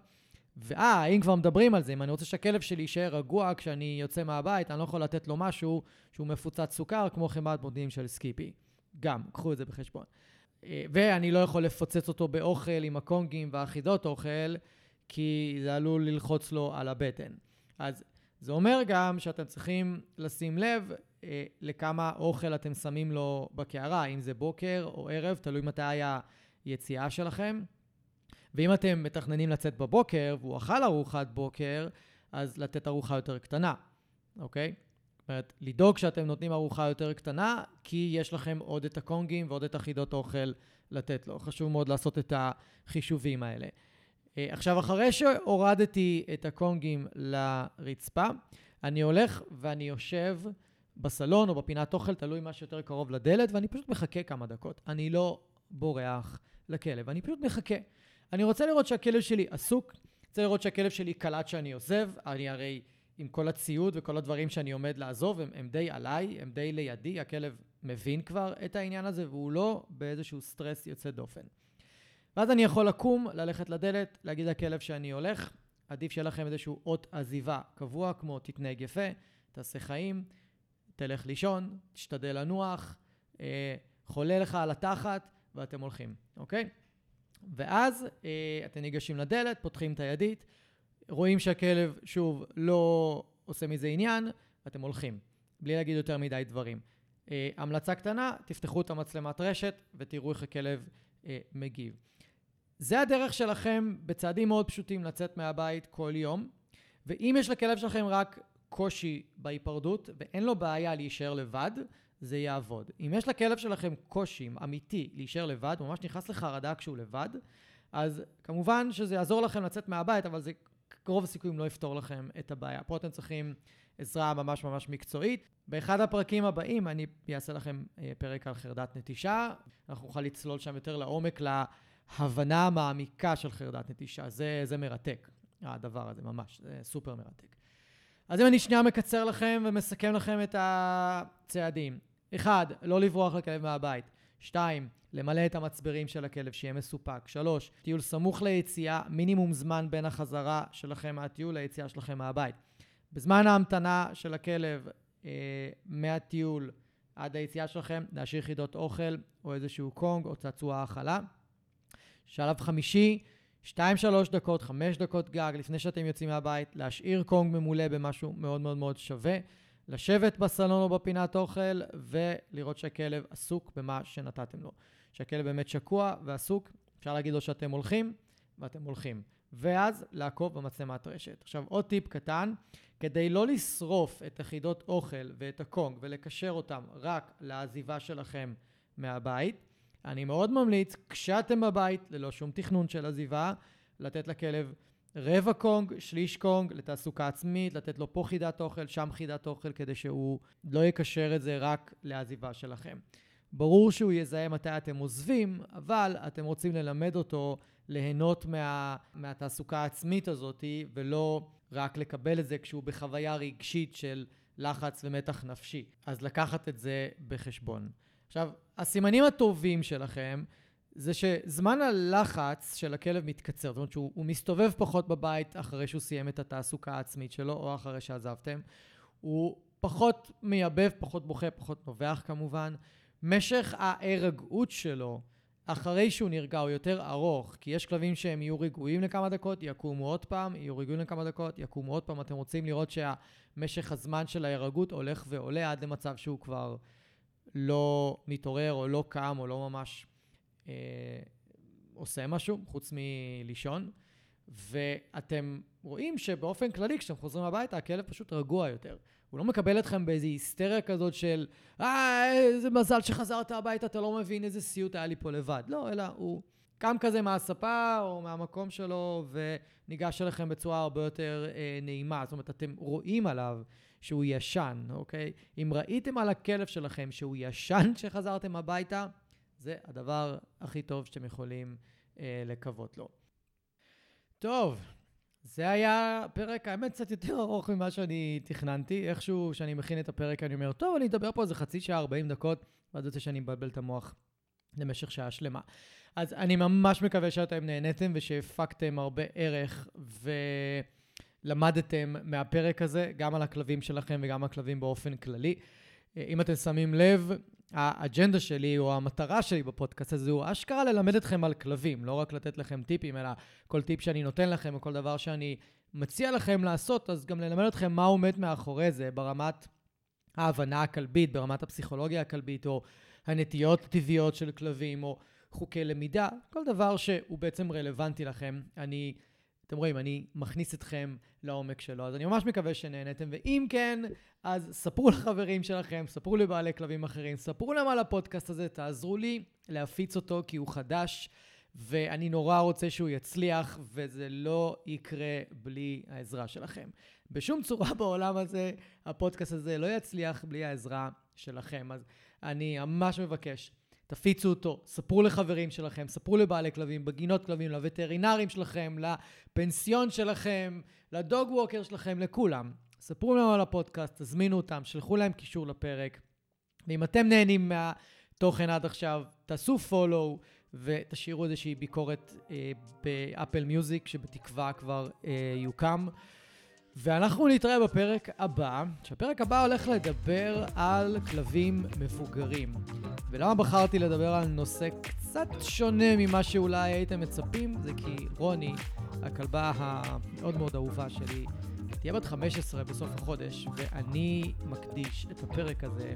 ואה, אם כבר מדברים על זה, אם אני רוצה שהכלב שלי יישאר רגוע כשאני יוצא מהבית, אני לא יכול לתת לו משהו שהוא מפוצץ סוכר, כמו חמאת בוטנים של סקיפי. גם, קחו את זה בחשבון. אה, ואני לא יכול לפוצץ אותו באוכל עם הקונגים והחידות אוכל, כי זה עלול ללחוץ לו על הבטן. אז זה אומר גם שאתם צריכים לשים לב אה, לכמה אוכל אתם שמים לו בקערה, אם זה בוקר או ערב, תלוי מתי היציאה שלכם. ואם אתם מתכננים לצאת בבוקר והוא אכל ארוחת בוקר, אז לתת ארוחה יותר קטנה, אוקיי? זאת אומרת, לדאוג שאתם נותנים ארוחה יותר קטנה, כי יש לכם עוד את הקונגים ועוד את החידות אוכל לתת לו. חשוב מאוד לעשות את החישובים האלה. אה, עכשיו, אחרי שהורדתי את הקונגים לרצפה, אני הולך ואני יושב בסלון או בפינת אוכל, תלוי מה שיותר קרוב לדלת, ואני פשוט מחכה כמה דקות. אני לא בורח לכלב, אני פשוט מחכה. אני רוצה לראות שהכלב שלי עסוק, רוצה לראות שהכלב שלי קלט שאני עוזב, אני הרי עם כל הציוד וכל הדברים שאני עומד לעזוב, הם, הם די עליי, הם די לידי, הכלב מבין כבר את העניין הזה, והוא לא באיזשהו סטרס יוצא דופן. ואז אני יכול לקום, ללכת לדלת, להגיד לכלב שאני הולך. עדיף שיהיה לכם איזשהו אות עזיבה קבוע, כמו תתנהג יפה, תעשה חיים, תלך לישון, תשתדל לנוח, אה, חולה לך על התחת, ואתם הולכים, אוקיי? ואז אה, אתם ניגשים לדלת, פותחים את הידית, רואים שהכלב, שוב, לא עושה מזה עניין, ואתם הולכים, בלי להגיד יותר מדי דברים. אה, המלצה קטנה, תפתחו את המצלמת רשת ותראו איך הכלב אה, מגיב. זה הדרך שלכם בצעדים מאוד פשוטים לצאת מהבית כל יום, ואם יש לכלב שלכם רק קושי בהיפרדות ואין לו בעיה להישאר לבד, זה יעבוד. אם יש לכלב שלכם קושי אמיתי להישאר לבד, ממש נכנס לחרדה כשהוא לבד, אז כמובן שזה יעזור לכם לצאת מהבית, אבל זה קרוב הסיכויים לא יפתור לכם את הבעיה. פה אתם צריכים עזרה ממש ממש מקצועית. באחד הפרקים הבאים אני אעשה לכם אה, פרק על חרדת נטישה. אנחנו נוכל לצלול שם יותר לעומק להבנה המעמיקה של חרדת נטישה. זה, זה מרתק, הדבר הזה ממש, זה סופר מרתק. אז אם אני שנייה מקצר לכם ומסכם לכם את הצעדים. אחד, לא לברוח לכלב מהבית. שתיים, למלא את המצברים של הכלב, שיהיה מסופק. שלוש, טיול סמוך ליציאה, מינימום זמן בין החזרה שלכם מהטיול ליציאה שלכם מהבית. בזמן ההמתנה של הכלב אה, מהטיול עד היציאה שלכם, להשאיר חידות אוכל או איזשהו קונג או צעצוע האכלה. שלב חמישי, 2-3 דקות, 5 דקות גג, לפני שאתם יוצאים מהבית, להשאיר קונג ממולא במשהו מאוד מאוד מאוד שווה, לשבת בסלון או בפינת אוכל ולראות שהכלב עסוק במה שנתתם לו. שהכלב באמת שקוע ועסוק, אפשר להגיד לו שאתם הולכים, ואתם הולכים. ואז לעקוב במצלמת רשת. עכשיו, עוד טיפ קטן, כדי לא לשרוף את יחידות אוכל ואת הקונג ולקשר אותם רק לעזיבה שלכם מהבית, אני מאוד ממליץ, כשאתם בבית, ללא שום תכנון של עזיבה, לתת לכלב רבע קונג, שליש קונג, לתעסוקה עצמית, לתת לו פה חידת אוכל, שם חידת אוכל, כדי שהוא לא יקשר את זה רק לעזיבה שלכם. ברור שהוא יזהה מתי אתם עוזבים, אבל אתם רוצים ללמד אותו ליהנות מה, מהתעסוקה העצמית הזאת, ולא רק לקבל את זה כשהוא בחוויה רגשית של לחץ ומתח נפשי. אז לקחת את זה בחשבון. עכשיו, הסימנים הטובים שלכם זה שזמן הלחץ של הכלב מתקצר, זאת אומרת שהוא מסתובב פחות בבית אחרי שהוא סיים את התעסוקה העצמית שלו, או אחרי שעזבתם. הוא פחות מייבב, פחות בוכה, פחות נובח כמובן. משך ההירגעות שלו אחרי שהוא נרגע הוא יותר ארוך, כי יש כלבים שהם יהיו רגועים לכמה דקות, יקומו עוד פעם, יהיו רגועים לכמה דקות, יקומו עוד פעם. אתם רוצים לראות שהמשך הזמן של ההירגעות הולך ועולה עד למצב שהוא כבר לא מתעורר או לא קם או לא ממש אה, עושה משהו חוץ מלישון. ואתם רואים שבאופן כללי, כשאתם חוזרים הביתה, הכלב פשוט רגוע יותר. הוא לא מקבל אתכם באיזו היסטריה כזאת של, אה, איזה מזל שחזרת הביתה, אתה לא מבין איזה סיוט היה לי פה לבד. לא, אלא הוא קם כזה מהספה או מהמקום שלו וניגש אליכם בצורה הרבה יותר אה, נעימה. זאת אומרת, אתם רואים עליו שהוא ישן, אוקיי? אם ראיתם על הכלב שלכם שהוא ישן *laughs* כשחזרתם הביתה, זה הדבר הכי טוב שאתם יכולים אה, לקוות לו. טוב, זה היה פרק, האמת, קצת יותר ארוך ממה שאני תכננתי. איכשהו, כשאני מכין את הפרק, אני אומר, טוב, אני אדבר פה איזה חצי שעה, 40 דקות, ואז יוצא שאני מבלבל את המוח למשך שעה שלמה. אז אני ממש מקווה שאתם נהניתם ושהפקתם הרבה ערך ולמדתם מהפרק הזה, גם על הכלבים שלכם וגם על הכלבים באופן כללי. אם אתם שמים לב, האג'נדה שלי או המטרה שלי בפודקאסט הזה הוא אשכרה ללמד אתכם על כלבים, לא רק לתת לכם טיפים, אלא כל טיפ שאני נותן לכם או כל דבר שאני מציע לכם לעשות, אז גם ללמד אתכם מה עומד מאחורי זה ברמת ההבנה הכלבית, ברמת הפסיכולוגיה הכלבית, או הנטיות הטבעיות של כלבים, או חוקי למידה, כל דבר שהוא בעצם רלוונטי לכם. אני, אתם רואים, אני מכניס אתכם לעומק שלו, אז אני ממש מקווה שנהנתם, ואם כן, אז ספרו לחברים שלכם, ספרו לבעלי כלבים אחרים, ספרו להם על הפודקאסט הזה, תעזרו לי להפיץ אותו כי הוא חדש. ואני נורא רוצה שהוא יצליח, וזה לא יקרה בלי העזרה שלכם. בשום צורה בעולם הזה, הפודקאסט הזה לא יצליח בלי העזרה שלכם. אז אני ממש מבקש, תפיצו אותו, ספרו לחברים שלכם, ספרו לבעלי כלבים, בגינות כלבים, לווטרינרים שלכם, לפנסיון שלכם, לדוג ווקר שלכם, לכולם. ספרו להם על הפודקאסט, תזמינו אותם, שלחו להם קישור לפרק. ואם אתם נהנים מהתוכן עד עכשיו, תעשו פולו ותשאירו איזושהי ביקורת אה, באפל מיוזיק, שבתקווה כבר אה, יוקם. ואנחנו נתראה בפרק הבא, שהפרק הבא הולך לדבר על כלבים מבוגרים. ולמה בחרתי לדבר על נושא קצת שונה ממה שאולי הייתם מצפים? זה כי רוני, הכלבה המאוד מאוד אהובה שלי, תהיה בת 15 בסוף החודש, ואני מקדיש את הפרק הזה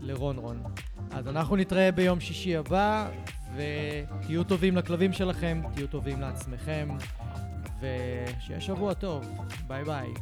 לרון רון. אז אנחנו נתראה ביום שישי הבא, ותהיו טובים לכלבים שלכם, תהיו טובים לעצמכם. ושיהיה שבוע טוב, ביי ביי.